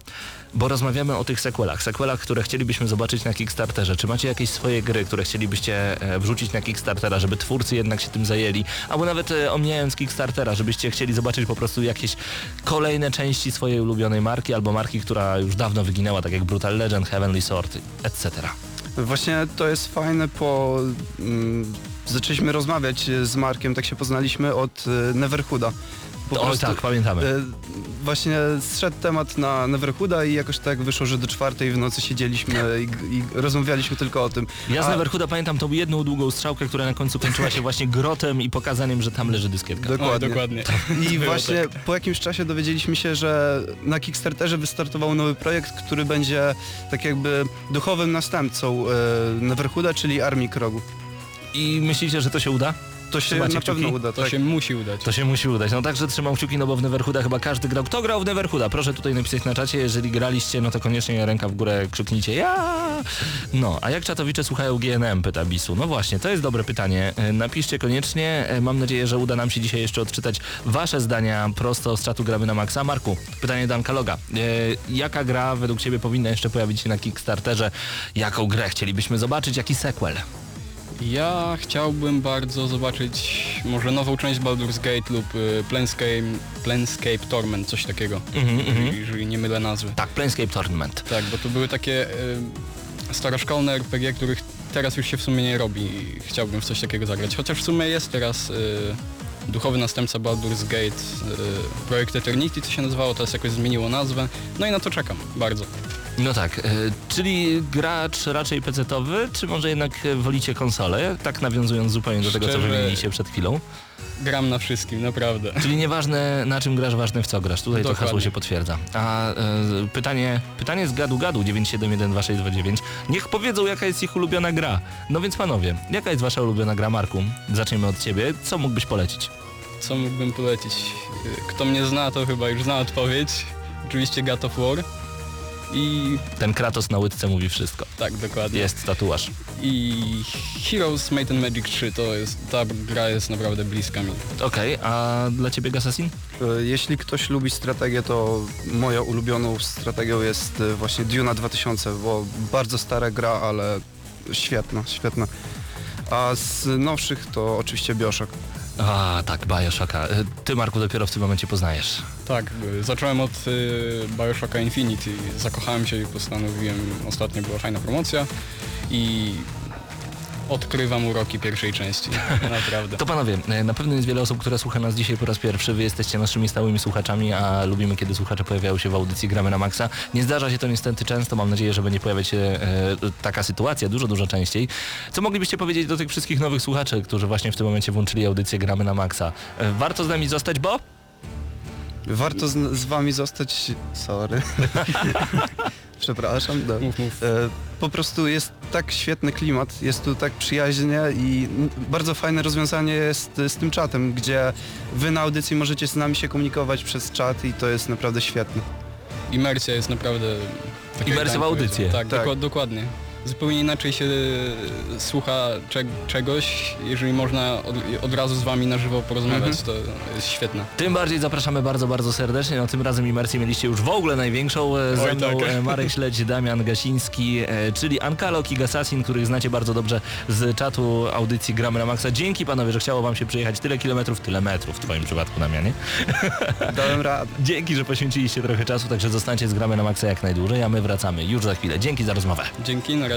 [SPEAKER 1] bo rozmawiamy o tych sequelach. Sequelach, które chcielibyśmy zobaczyć na Kickstarterze. Czy macie jakieś swoje gry, które chcielibyście e, wrzucić na Kickstartera, żeby twórcy jednak się tym zajęli? Albo nawet e, omijając Kickstartera, żebyście chcieli zobaczyć po prostu jakieś kolejne części swojej ulubionej marki, albo marki, która już dawno wyginęła, tak jak Brutal Legend, Heavenly Sword, etc.
[SPEAKER 9] Właśnie to jest fajne, po... Mm, zaczęliśmy rozmawiać z Markiem, tak się poznaliśmy od e, Neverhooda. Po
[SPEAKER 1] O
[SPEAKER 9] prostu,
[SPEAKER 1] tak, pamiętamy.
[SPEAKER 9] e, Właśnie zszedł temat na Neverhooda i jakoś tak wyszło, że do czwartej w nocy siedzieliśmy i, i rozmawialiśmy tylko o tym.
[SPEAKER 1] Ja z
[SPEAKER 9] A-
[SPEAKER 1] Neverhooda pamiętam tą jedną długą strzałkę, która na końcu kończyła się właśnie grotem i pokazaniem, że tam leży dyskietka.
[SPEAKER 8] O,
[SPEAKER 9] Dokładnie.
[SPEAKER 8] dokładnie.
[SPEAKER 9] I
[SPEAKER 8] Było
[SPEAKER 9] właśnie
[SPEAKER 8] tak.
[SPEAKER 9] po jakimś czasie dowiedzieliśmy się, że na Kickstarterze wystartował nowy projekt, który będzie tak jakby duchowym następcą e, Neverhooda, czyli Armii Krogu.
[SPEAKER 1] I myślicie, że to się uda?
[SPEAKER 9] To się
[SPEAKER 1] Trzymacie
[SPEAKER 9] na
[SPEAKER 1] kciuki?
[SPEAKER 9] pewno uda,
[SPEAKER 8] To
[SPEAKER 9] tak.
[SPEAKER 8] się musi udać.
[SPEAKER 1] To się musi udać. No także trzymam kciuki, no bo w Neverhooda chyba każdy grał. Kto grał w Neverhooda? Proszę tutaj napisać na czacie. Jeżeli graliście, no to koniecznie ręka w górę krzyknijcie ja. No, a jak czatowicze słuchają GNM? Pyta Bisu. No właśnie, to jest dobre pytanie. E, Napiszcie koniecznie. E, Mam nadzieję, że uda nam się dzisiaj jeszcze odczytać wasze zdania prosto z czatu Gramy na Maxa. Marku, pytanie Danka Loga. E, jaka gra według Ciebie powinna jeszcze pojawić się na Kickstarterze? Jaką grę chcielibyśmy zobaczyć? Jaki sequel?
[SPEAKER 8] Ja chciałbym bardzo zobaczyć może nową część Baldur's Gate lub y, Planescape, Planescape Torment, coś takiego,
[SPEAKER 1] Mhm, mhm.
[SPEAKER 8] jeżeli, jeżeli nie mylę nazwy.
[SPEAKER 1] Tak, Planescape Tournament.
[SPEAKER 8] Tak, bo to były takie y, staroszkolne RPG, których teraz już się w sumie nie robi i chciałbym w coś takiego zagrać. Chociaż w sumie jest teraz y, duchowy następca Baldur's Gate, y, projekt Eternity to się nazywało, teraz jakoś zmieniło nazwę. No i na to czekam bardzo.
[SPEAKER 1] No tak, e, czyli gracz raczej pecetowy, czy może jednak e, wolicie konsolę? Tak nawiązując zupełnie do tego, co
[SPEAKER 8] Szczerze-
[SPEAKER 1] wymieniliście przed chwilą.
[SPEAKER 8] Gram na wszystkim, naprawdę.
[SPEAKER 1] Czyli nieważne na czym grasz, ważne w co grasz. Tutaj to
[SPEAKER 8] Dokładnie.
[SPEAKER 1] hasło się potwierdza. A e, pytanie, pytanie z gadu gadu 9712629. Niech powiedzą jaka jest ich ulubiona gra. No więc panowie, jaka jest wasza ulubiona gra Marku? Zaczniemy od ciebie. Co mógłbyś polecić?
[SPEAKER 8] Co mógłbym polecić? Y, Kto mnie zna, to chyba już zna odpowiedź. Oczywiście God of War. I
[SPEAKER 1] Ten Kratos na łydce mówi wszystko.
[SPEAKER 8] tak, dokładnie.
[SPEAKER 1] Jest tatuaż.
[SPEAKER 8] I Heroes Might and Magic 3 to jest, ta gra jest naprawdę bliska mi.
[SPEAKER 1] Okej, a dla ciebie Gassassin?
[SPEAKER 9] E, Jeśli ktoś lubi strategię, to moją ulubioną strategią jest e, właśnie Duna 2000, bo bardzo stara gra, ale świetna, świetna. A z nowszych to oczywiście Bioshock.
[SPEAKER 1] A tak, Bioshocka. E, Ty Marku dopiero w tym momencie poznajesz.
[SPEAKER 8] Tak, y, zacząłem od y, Bioshocka Infinity, zakochałem się i postanowiłem, ostatnio była fajna promocja i odkrywam uroki pierwszej części, naprawdę.
[SPEAKER 1] To panowie, e, na pewno jest wiele osób, które słucha nas dzisiaj po raz pierwszy. Wy jesteście naszymi stałymi słuchaczami, a lubimy, kiedy słuchacze pojawiają się w audycji Gramy na Maxa. Nie zdarza się to niestety często. Mam nadzieję, że będzie pojawiać się e, taka sytuacja dużo, dużo częściej. Co moglibyście powiedzieć do tych wszystkich nowych słuchaczy, którzy właśnie w tym momencie włączyli audycję Gramy na Maxa? E, warto z nami zostać, bo...
[SPEAKER 9] Warto z, z wami zostać... Sorry. Przepraszam. No.
[SPEAKER 8] Mów, mów.
[SPEAKER 9] E, Po prostu jest tak świetny klimat, jest tu tak przyjaźnie i bardzo fajne rozwiązanie jest z tym czatem, gdzie wy na audycji możecie z nami się komunikować przez czat i to jest naprawdę świetne.
[SPEAKER 8] Imersja jest naprawdę...
[SPEAKER 1] Imersja w audycję.
[SPEAKER 8] Tak,
[SPEAKER 9] Tak.
[SPEAKER 8] doku- dokładnie. Zupełnie inaczej się słucha cze- czegoś, jeżeli można od, od razu z wami na żywo porozmawiać, to jest świetne.
[SPEAKER 1] Tym bardziej zapraszamy bardzo, bardzo serdecznie. No tym razem imersję mieliście już w ogóle największą. E, Ze mną
[SPEAKER 8] tak.
[SPEAKER 1] e, Marek Śledź, Damian Gasiński, e, czyli Ankalok i Gasasin, których znacie bardzo dobrze z czatu audycji Gramy na Maxa. Dzięki panowie, że chciało wam się przejechać tyle kilometrów, tyle metrów w twoim przypadku, Damianie.
[SPEAKER 9] Dałem radę.
[SPEAKER 1] Dzięki, że poświęciliście trochę czasu, także zostańcie z Gramy na Maxa jak najdłużej, a my wracamy już za chwilę. Dzięki za rozmowę.
[SPEAKER 8] Dzięki, na razie.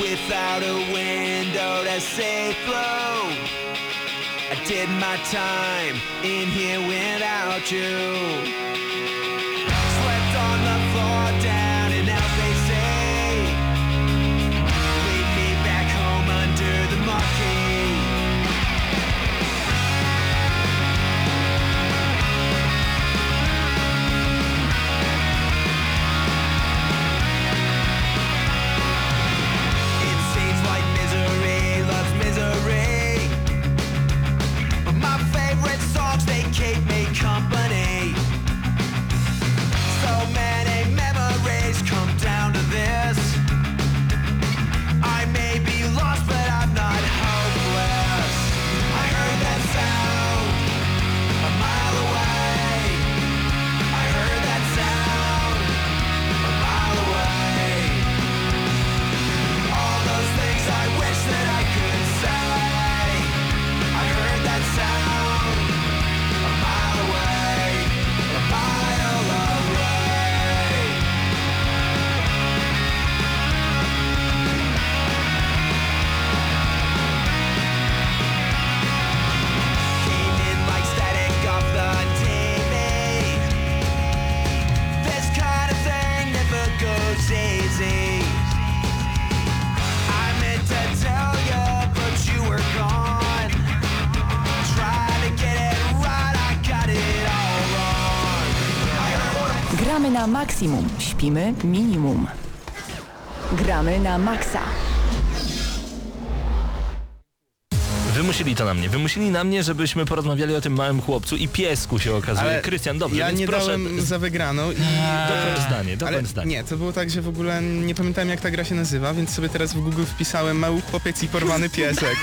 [SPEAKER 4] Without a window to say flow. I did my time in here without you.
[SPEAKER 7] Maksimum, śpimy minimum. Gramy na maksa.
[SPEAKER 1] Wymusili to na mnie. Wymusili na mnie, żebyśmy porozmawiali o tym małym chłopcu i piesku się okazuje. Krystian, dobrze,
[SPEAKER 6] ja
[SPEAKER 1] więc
[SPEAKER 6] nie
[SPEAKER 1] proszę.
[SPEAKER 6] dałem za wygraną i...
[SPEAKER 1] Dokończ zdanie, dokończ zdanie.
[SPEAKER 6] nie, to było tak, że w ogóle nie pamiętałem jak ta gra się nazywa, więc sobie teraz w Google wpisałem mały chłopiec i porwany piesek.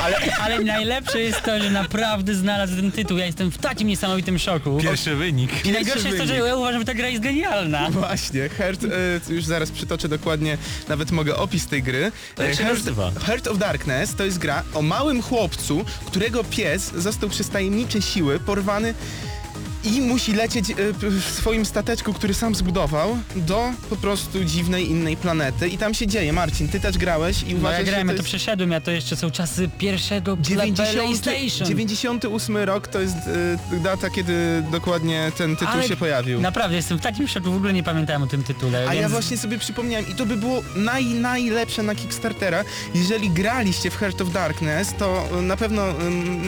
[SPEAKER 3] Ale, ale najlepsze jest to, że naprawdę znalazł ten tytuł. Ja jestem w takim niesamowitym szoku.
[SPEAKER 1] Pierwszy wynik.
[SPEAKER 3] I najgorsze jest to, że ja uważam, że ta gra jest genialna.
[SPEAKER 6] Właśnie, Heart, e, już zaraz przytoczę dokładnie, nawet mogę opis tej gry. E, Heart,
[SPEAKER 1] nazywa?
[SPEAKER 6] Heart of Darkness to jest gra o małym chłopcu, którego pies został przez tajemnicze siły porwany i musi lecieć e, w swoim stateczku, który sam zbudował, do po prostu dziwnej innej planety. I tam się dzieje. Marcin, ty też grałeś i
[SPEAKER 3] No
[SPEAKER 6] uważasz,
[SPEAKER 3] ja grałem, ja
[SPEAKER 6] to
[SPEAKER 3] to
[SPEAKER 6] jest...
[SPEAKER 3] przeszedłem, ja to jeszcze są czasy pierwszego
[SPEAKER 6] 90,
[SPEAKER 3] PlayStation.
[SPEAKER 6] 98 rok to jest e, data, kiedy dokładnie ten tytuł
[SPEAKER 3] Ale
[SPEAKER 6] się pojawił.
[SPEAKER 3] Naprawdę, jestem w takim szoku, w ogóle nie pamiętałem o tym tytule.
[SPEAKER 6] A
[SPEAKER 3] więc...
[SPEAKER 6] ja właśnie sobie przypomniałem i to by było naj, najlepsze na Kickstartera. Jeżeli graliście w Heart of Darkness, to na pewno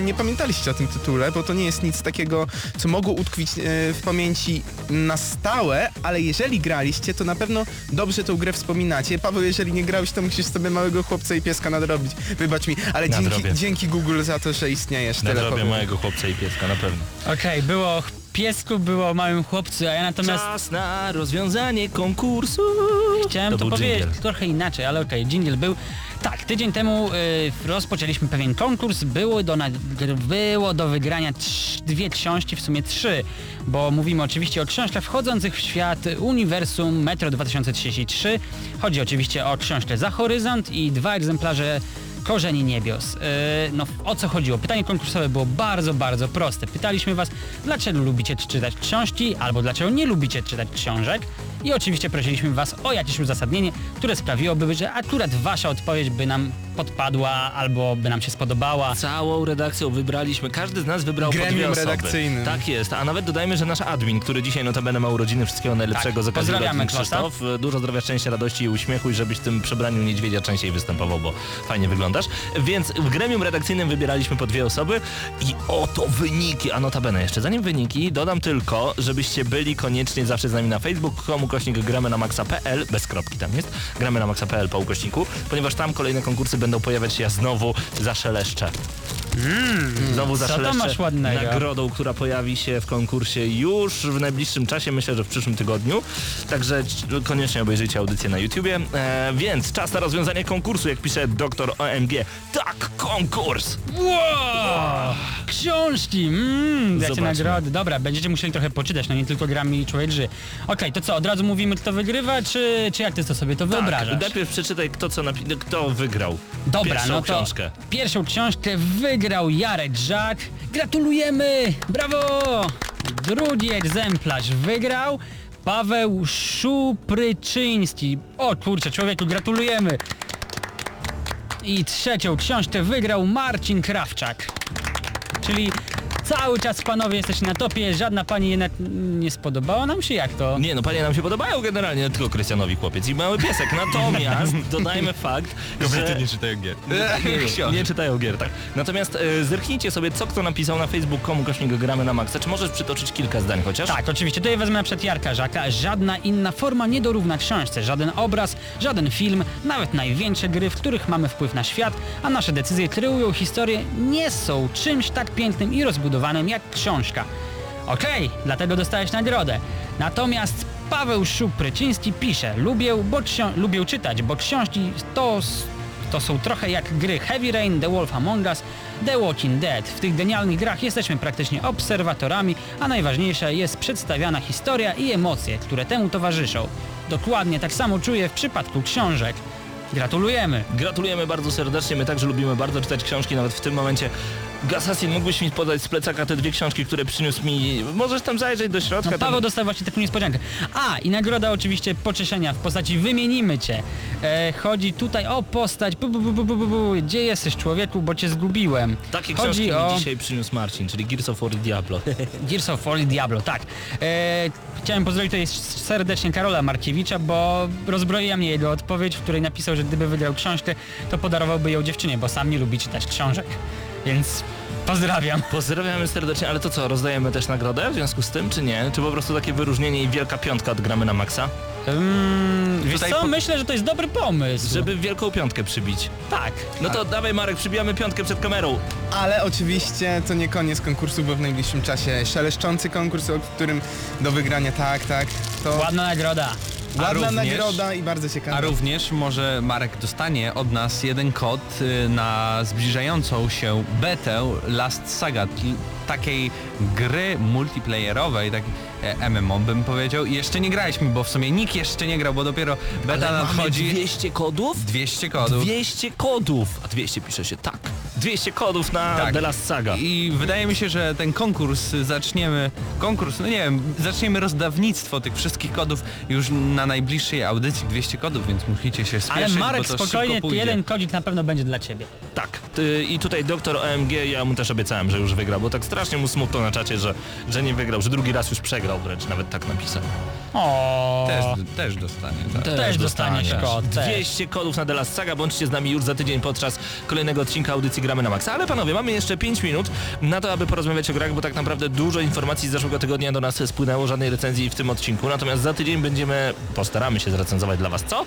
[SPEAKER 6] nie pamiętaliście o tym tytule, bo to nie jest nic takiego, co mogło utkwić y, w pamięci na stałe, ale jeżeli graliście, to na pewno dobrze tą grę wspominacie. Paweł, jeżeli nie grałeś, to musisz sobie małego chłopca i pieska nadrobić. Wybacz mi, ale dzięki, dzięki Google za to, że istniejesz. Tyle
[SPEAKER 1] Nadrobię
[SPEAKER 6] powiem.
[SPEAKER 1] mojego chłopca i pieska, na pewno.
[SPEAKER 3] Okej, było o piesku, było o małym chłopcu, a ja natomiast
[SPEAKER 1] Czas na rozwiązanie konkursu.
[SPEAKER 3] chciałem to,
[SPEAKER 1] był
[SPEAKER 3] powiedzieć
[SPEAKER 1] dżingiel.
[SPEAKER 3] trochę inaczej, ale okej, jingle był. Tak, tydzień temu y, rozpoczęliśmy pewien konkurs, było do, było do wygrania trz- dwie książki, w sumie trzy, bo mówimy oczywiście o książkach wchodzących w świat uniwersum Metro 2033. Chodzi oczywiście o książkę Za Horyzont i dwa egzemplarze Korzeni Niebios. Yy, no o co chodziło? Pytanie konkursowe było bardzo, bardzo proste. Pytaliśmy was, dlaczego lubicie czytać książki, albo dlaczego nie lubicie czytać książek. I oczywiście prosiliśmy was o jakieś uzasadnienie, które sprawiłoby, że akurat wasza odpowiedź by nam podpadła, albo by nam się spodobała.
[SPEAKER 1] Całą redakcją wybraliśmy, każdy z nas wybrał po
[SPEAKER 6] Gremium
[SPEAKER 1] dwie osoby.
[SPEAKER 6] redakcyjnym.
[SPEAKER 1] Tak jest, a nawet dodajmy, że nasz admin, który dzisiaj notabene ma urodziny, wszystkiego najlepszego
[SPEAKER 3] Tak,
[SPEAKER 1] z okazji
[SPEAKER 3] pozdrawiamy Klosa.
[SPEAKER 1] Krzysztof. Dużo zdrowia, szczęścia, radości i uśmiechu i żebyś w tym przebraniu niedźwiedzia częściej występował, bo fajnie wyglądasz. Więc w gremium redakcyjnym wybieraliśmy po dwie osoby i oto wyniki, a notabene jeszcze zanim wyniki, dodam tylko, żebyście byli koniecznie zawsze z nami na Facebook, ukośnik gramy na maxa.pl, bez kropki tam jest, gramy na maxa.pl po ukośniku, ponieważ tam kolejne konkursy będą pojawiać się, ja znowu zaszeleszczę. Znowu zaszeleszczę
[SPEAKER 3] masz ładnego?
[SPEAKER 1] nagrodą, która pojawi się w konkursie już w najbliższym czasie, myślę, że w przyszłym tygodniu. Także koniecznie obejrzyjcie audycję na YouTubie. E, więc czas na rozwiązanie konkursu, jak pisze doktor OMG. Tak, konkurs!
[SPEAKER 3] Wow! Książki! Mmm, nagrody. Dobra, będziecie musieli trochę poczytać, no nie tylko grami człowiek ży. Okej, to co, od razu mówimy kto wygrywa, czy, czy jak ty to sobie to wyobrażasz?
[SPEAKER 1] Tak, najpierw przeczytaj, kto, co napi- kto wygrał
[SPEAKER 3] Dobra,
[SPEAKER 1] pierwszą
[SPEAKER 3] no to
[SPEAKER 1] książkę.
[SPEAKER 3] pierwszą książkę wygrał Jarek Żak. Gratulujemy! Brawo! Drugi egzemplarz wygrał Paweł Szupryczyński. O kurczę, człowieku, gratulujemy! I trzecią książkę wygrał Marcin Krawczak. Czyli cały czas panowie jesteście na topie, żadna pani jednak nie spodobała nam się, jak to?
[SPEAKER 1] Nie no, panie nam się podobają generalnie, tylko Krystianowi chłopiec i mały piesek. Natomiast dodajmy fakt, że...
[SPEAKER 2] nie czytają gier.
[SPEAKER 1] Nie, nie, nie czytają gier, tak. Natomiast e, zerknijcie sobie, co kto napisał na facebook.com kośnik gramy na maksa. Czy możesz przytoczyć kilka zdań chociaż?
[SPEAKER 3] Tak, oczywiście. Tutaj wezmę na przykład Jarka Żaka. Żadna inna forma nie dorówna książce. Żaden obraz, żaden film, nawet największe gry, w których mamy wpływ na świat, a nasze decyzje kreują historię, nie są czymś tak pięknym i rozbudowanym jak książka. Okej, dlatego dostałeś nagrodę. Natomiast Paweł Szupryciński pisze, lubię, bo lubię czytać, bo książki to to są trochę jak gry Heavy Rain, The Wolf Among Us, The Walking Dead. W tych genialnych grach jesteśmy praktycznie obserwatorami, a najważniejsza jest przedstawiana historia i emocje, które temu towarzyszą. Dokładnie tak samo czuję w przypadku książek. Gratulujemy!
[SPEAKER 1] Gratulujemy bardzo serdecznie, my także lubimy bardzo czytać książki, nawet w tym momencie. Gasasin, mógłbyś mi podać z plecaka te dwie książki, które przyniósł mi... Możesz tam zajrzeć do środka.
[SPEAKER 3] No,
[SPEAKER 1] tam...
[SPEAKER 3] Paweł dostał właśnie taką niespodziankę. A, i nagroda oczywiście pocieszenia w postaci Wymienimy Cię. E, chodzi tutaj o postać, bu, bu, bu, bu, bu, bu, bu. gdzie jesteś człowieku, bo Cię zgubiłem.
[SPEAKER 1] Takie
[SPEAKER 3] chodzi
[SPEAKER 1] książki
[SPEAKER 3] o...
[SPEAKER 1] mi dzisiaj przyniósł Marcin, czyli Gears of War Diablo.
[SPEAKER 3] Gears of War Diablo, tak. E, chciałem pozdrowić tutaj serdecznie Karola Markiewicza, bo rozbroiła mnie jego odpowiedź, w której napisał, że gdyby wygrał książkę, to podarowałby ją dziewczynie, bo sam nie lubi czytać książek. Więc pozdrawiam.
[SPEAKER 1] Pozdrawiamy serdecznie, ale to co, rozdajemy też nagrodę w związku z tym, czy nie? Czy po prostu takie wyróżnienie i wielka piątka od gramy na maksa?
[SPEAKER 3] Mm, wiesz co,
[SPEAKER 2] po-
[SPEAKER 3] myślę, że to jest dobry pomysł.
[SPEAKER 1] Żeby wielką piątkę przybić.
[SPEAKER 3] Tak.
[SPEAKER 1] No to dawaj Marek, przybijamy piątkę przed kamerą.
[SPEAKER 6] Ale oczywiście to nie koniec konkursu, bo w najbliższym czasie szeleszczący konkurs, o którym do wygrania tak, tak. To
[SPEAKER 3] Ładna nagroda.
[SPEAKER 6] Ładna
[SPEAKER 2] również-
[SPEAKER 6] nagroda i bardzo
[SPEAKER 2] A
[SPEAKER 6] ciekawa.
[SPEAKER 2] również może Marek dostanie od nas jeden kod y, na zbliżającą się betę Last Saga, takiej gry multiplayerowej, tak e, MMO bym powiedział. I jeszcze nie graliśmy, bo w sumie nikt jeszcze nie grał, bo dopiero beta
[SPEAKER 1] Ale mamy
[SPEAKER 2] nadchodzi.
[SPEAKER 1] 200 kodów?
[SPEAKER 2] 200 kodów.
[SPEAKER 1] 200 kodów! A 200 pisze się tak. 200 kodów na
[SPEAKER 2] Tak.
[SPEAKER 1] The Last Saga.
[SPEAKER 2] I wydaje mi się, że ten konkurs zaczniemy, konkurs, no nie wiem, zaczniemy rozdawnictwo tych wszystkich kodów już na najbliższej audycji 200 kodów, więc musicie się spieszyć,
[SPEAKER 3] Ale Marek,
[SPEAKER 2] bo to
[SPEAKER 3] spokojnie, jeden kodzik na pewno będzie dla ciebie.
[SPEAKER 1] Tak, ty, i tutaj doktor OMG, ja mu też obiecałem, że już wygra, bo tak strasznie mu smutno na czacie, że, że nie wygrał, że drugi raz już przegrał wręcz, nawet tak napisał.
[SPEAKER 3] O.
[SPEAKER 2] Też, też dostanie, tak.
[SPEAKER 3] Też dostaniesz kod, też.
[SPEAKER 1] 200 kodów na The Last Saga, bądźcie z nami już za tydzień podczas kolejnego odcinka audycji Gramy na Maxa. Ale panowie, mamy jeszcze 5 minut na to, aby porozmawiać o grach, bo tak naprawdę dużo informacji z zeszłego tygodnia do nas spłynęło, żadnej recenzji w tym odcinku. Natomiast za tydzień będziemy, postaramy się zrecenzować dla was co?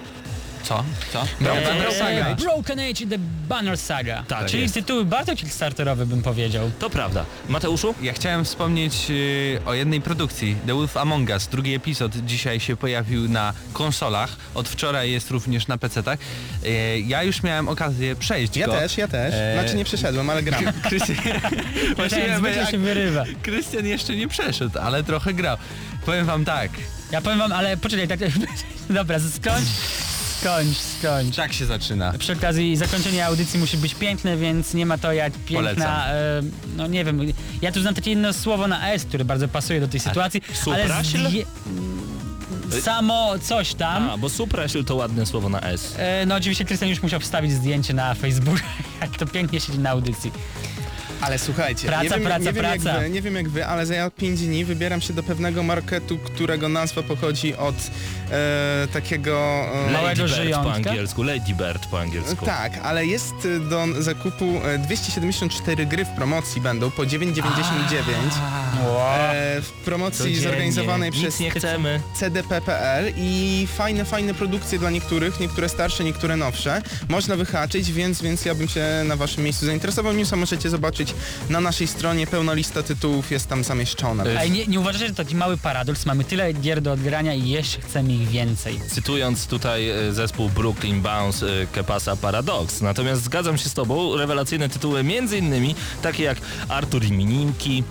[SPEAKER 2] Co? Co?
[SPEAKER 3] Eee,
[SPEAKER 2] Saga.
[SPEAKER 3] Broken Age i The Banner Saga.
[SPEAKER 1] Tak
[SPEAKER 3] Czyli
[SPEAKER 1] jest.
[SPEAKER 3] tytuły bardzo kickstarterowe bym powiedział.
[SPEAKER 1] To prawda. Mateuszu?
[SPEAKER 2] Ja chciałem wspomnieć y, o jednej produkcji, The Wolf Among Us. Drugi epizod dzisiaj się pojawił na konsolach, od wczoraj jest również na PC-tach. Y, ja już miałem okazję przejść
[SPEAKER 6] Ja
[SPEAKER 2] go.
[SPEAKER 6] też, ja też.
[SPEAKER 2] Eee,
[SPEAKER 6] Znaczy nie przeszedłem, ale gram.
[SPEAKER 2] Krystian,
[SPEAKER 3] zwykle
[SPEAKER 2] jak-
[SPEAKER 3] się wyrywa.
[SPEAKER 2] Krystian jeszcze nie przeszedł, ale trochę grał. Powiem wam tak,
[SPEAKER 3] Ja powiem wam, ale poczekaj, tak... Dobra, skończ, skończ, skończ.
[SPEAKER 2] tak się zaczyna.
[SPEAKER 3] Przy okazji zakończenie audycji musi być piękne, więc nie ma to jak piękna, e, no nie wiem, ja tu znam takie jedno słowo na S, które bardzo pasuje do tej sytuacji, ale
[SPEAKER 1] supraśl?
[SPEAKER 3] zdję- samo coś tam.
[SPEAKER 1] A, bo suprasil to ładne słowo na S.
[SPEAKER 3] E, no oczywiście Krystian już musiał wstawić zdjęcie na Facebooka, jak to pięknie siedzi na audycji.
[SPEAKER 6] Ale słuchajcie,
[SPEAKER 3] Praca,
[SPEAKER 6] nie, wiem,
[SPEAKER 3] praca,
[SPEAKER 6] nie, wiem
[SPEAKER 3] praca.
[SPEAKER 6] Jak wy, nie wiem jak wy, ale za 5 dni wybieram się do pewnego marketu, którego nazwa pochodzi od e, takiego... E,
[SPEAKER 3] Małego
[SPEAKER 1] Lady Bird po
[SPEAKER 3] żyjątka?
[SPEAKER 1] angielsku, Lady Bird po angielsku.
[SPEAKER 6] tak, ale jest e, do zakupu e, 274 gry w promocji będą po 9,99 e, w promocji
[SPEAKER 1] Codziennie.
[SPEAKER 6] zorganizowanej
[SPEAKER 1] Nic
[SPEAKER 6] przez
[SPEAKER 1] nie chcemy.
[SPEAKER 6] CDP.pl i fajne, fajne produkcje dla niektórych, niektóre starsze, niektóre nowsze. Można wyhaczyć, więc, więc ja bym się na waszym miejscu zainteresował. Newsa możecie zobaczyć na naszej stronie, pełna lista tytułów jest tam zamieszczona.
[SPEAKER 3] Ej, nie, nie uważacie, że to taki mały paradoks? Mamy tyle gier do odgrania i jeszcze chcemy ich więcej.
[SPEAKER 1] Cytując tutaj e, zespół Brooklyn Bounce e, Kepasa Paradox. Natomiast zgadzam się z tobą, rewelacyjne tytuły między innymi takie jak Artur i Mininki.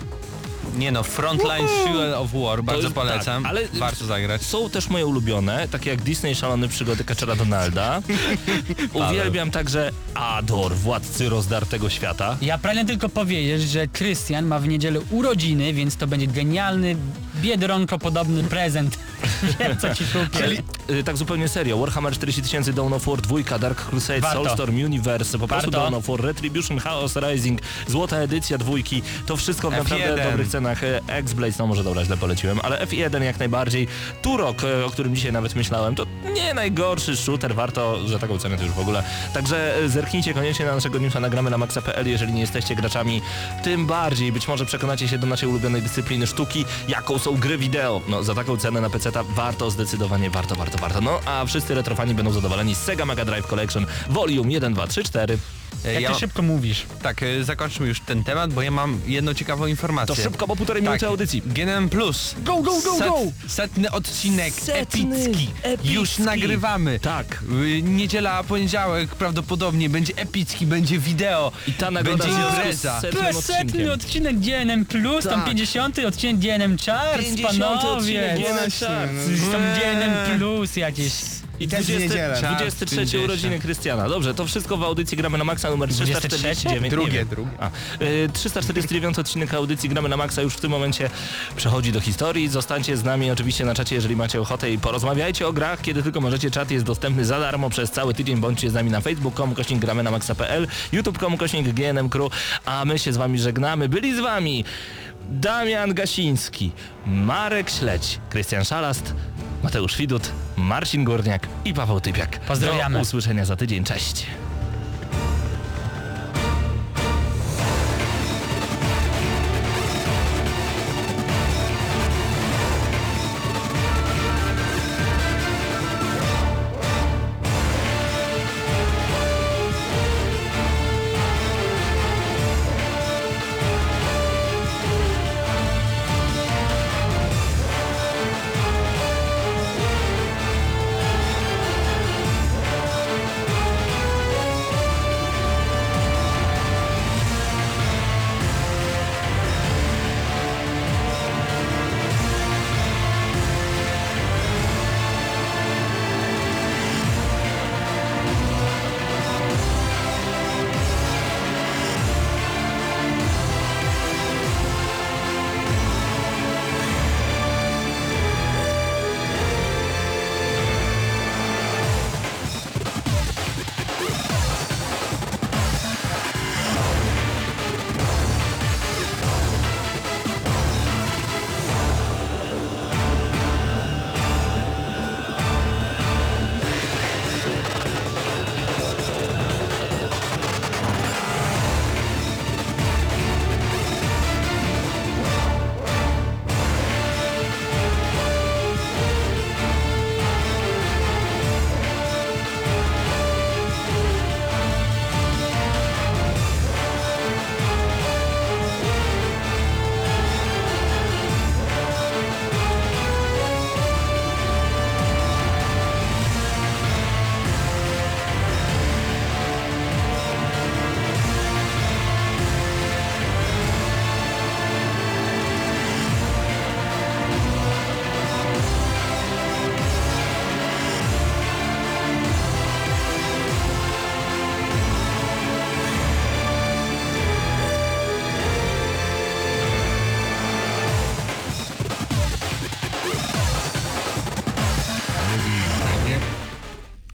[SPEAKER 2] Nie no, Frontline Fuel of War, bardzo
[SPEAKER 1] jest-
[SPEAKER 2] polecam,
[SPEAKER 1] tak, ale-
[SPEAKER 2] warto zagrać.
[SPEAKER 1] Są też moje ulubione, takie jak Disney Szalone Przygody Kaczera Donalda. Uwielbiam także Ador, Władcy Rozdartego Świata.
[SPEAKER 3] Ja pragnę tylko powiedzieć, że Krystian ma w niedzielę urodziny, więc to będzie genialny, biedronko podobny prezent. Wiem co ci kupię.
[SPEAKER 1] Ale, y, tak zupełnie serio, Warhammer 40 tysięcy, Dawn of War 2, Dark Crusade,
[SPEAKER 3] Warto.
[SPEAKER 1] Soulstorm Universe, po prostu
[SPEAKER 3] Warto.
[SPEAKER 1] Dawn of War, Retribution, Chaos Rising, złota edycja dwójki, to wszystko w
[SPEAKER 2] F1.
[SPEAKER 1] naprawdę dobrych cenach. E, X-Blaze, no może dobra, źle poleciłem, ale F1 jak najbardziej. Turok, e, o którym dzisiaj nawet myślałem, to nie najgorszy shooter, warto, że taką cenę to już w ogóle. Także e, zerknijcie koniecznie na naszego newsa, nagramy na maxa.pl, jeżeli nie jesteście graczami, tym bardziej być może przekonacie się do naszej ulubionej dyscypliny sztuki, jaką są gry wideo. No za taką cenę na PC warto, zdecydowanie warto, warto, warto. No a wszyscy retrofani będą zadowoleni z Sega Mega Drive Collection Volume 1, 2, 3, 4.
[SPEAKER 3] Jak
[SPEAKER 2] ja,
[SPEAKER 3] ty szybko mówisz.
[SPEAKER 2] tak, e, zakończmy już ten temat, bo ja mam jedną ciekawą informację.
[SPEAKER 1] To szybko, bo półtorej minuty audycji.
[SPEAKER 2] GNM Plus.
[SPEAKER 3] Go, go, go, go!
[SPEAKER 2] Setny odcinek,
[SPEAKER 1] Setny,
[SPEAKER 2] epicki.
[SPEAKER 1] epicki.
[SPEAKER 2] Już nagrywamy.
[SPEAKER 1] Tak.
[SPEAKER 2] Y, Niedziela, poniedziałek prawdopodobnie będzie epicki, będzie wideo.
[SPEAKER 1] I ta nagroda
[SPEAKER 2] będzie impreza.
[SPEAKER 3] To
[SPEAKER 1] setnym
[SPEAKER 3] jest setny
[SPEAKER 1] odcinkiem.
[SPEAKER 3] odcinek GNM+, Plus, tam
[SPEAKER 1] Tak.
[SPEAKER 3] 50 odcinek GNM Charts,
[SPEAKER 1] 50
[SPEAKER 3] panowie!
[SPEAKER 1] odcinek GNM Charts.
[SPEAKER 3] Są GNM Plus jakieś.
[SPEAKER 1] I
[SPEAKER 6] też w
[SPEAKER 1] 20,
[SPEAKER 6] niedzielę.
[SPEAKER 1] 23
[SPEAKER 2] 50.
[SPEAKER 1] urodziny Krystiana. Dobrze, to wszystko w audycji Gramy na Maxa numer 349. Nie
[SPEAKER 6] Drugie,
[SPEAKER 1] wiem.
[SPEAKER 6] drugie.
[SPEAKER 1] A, y, 349 odcinek audycji Gramy na Maxa już w tym momencie przechodzi do historii. Zostańcie z nami oczywiście na czacie, jeżeli macie ochotę i porozmawiajcie o grach, kiedy tylko możecie. Czat jest dostępny za darmo przez cały tydzień. Bądźcie z nami na facebook.com kośnik gramy na maxa.pl, youtube.com kośnik GNM Crew, a my się z wami żegnamy. Byli z wami Damian Gasiński, Marek Śledź, Krystian Szalast, Mateusz Widut, Marcin Górniak i Paweł Typiak.
[SPEAKER 3] Pozdrawiamy.
[SPEAKER 1] Do usłyszenia za tydzień. Cześć.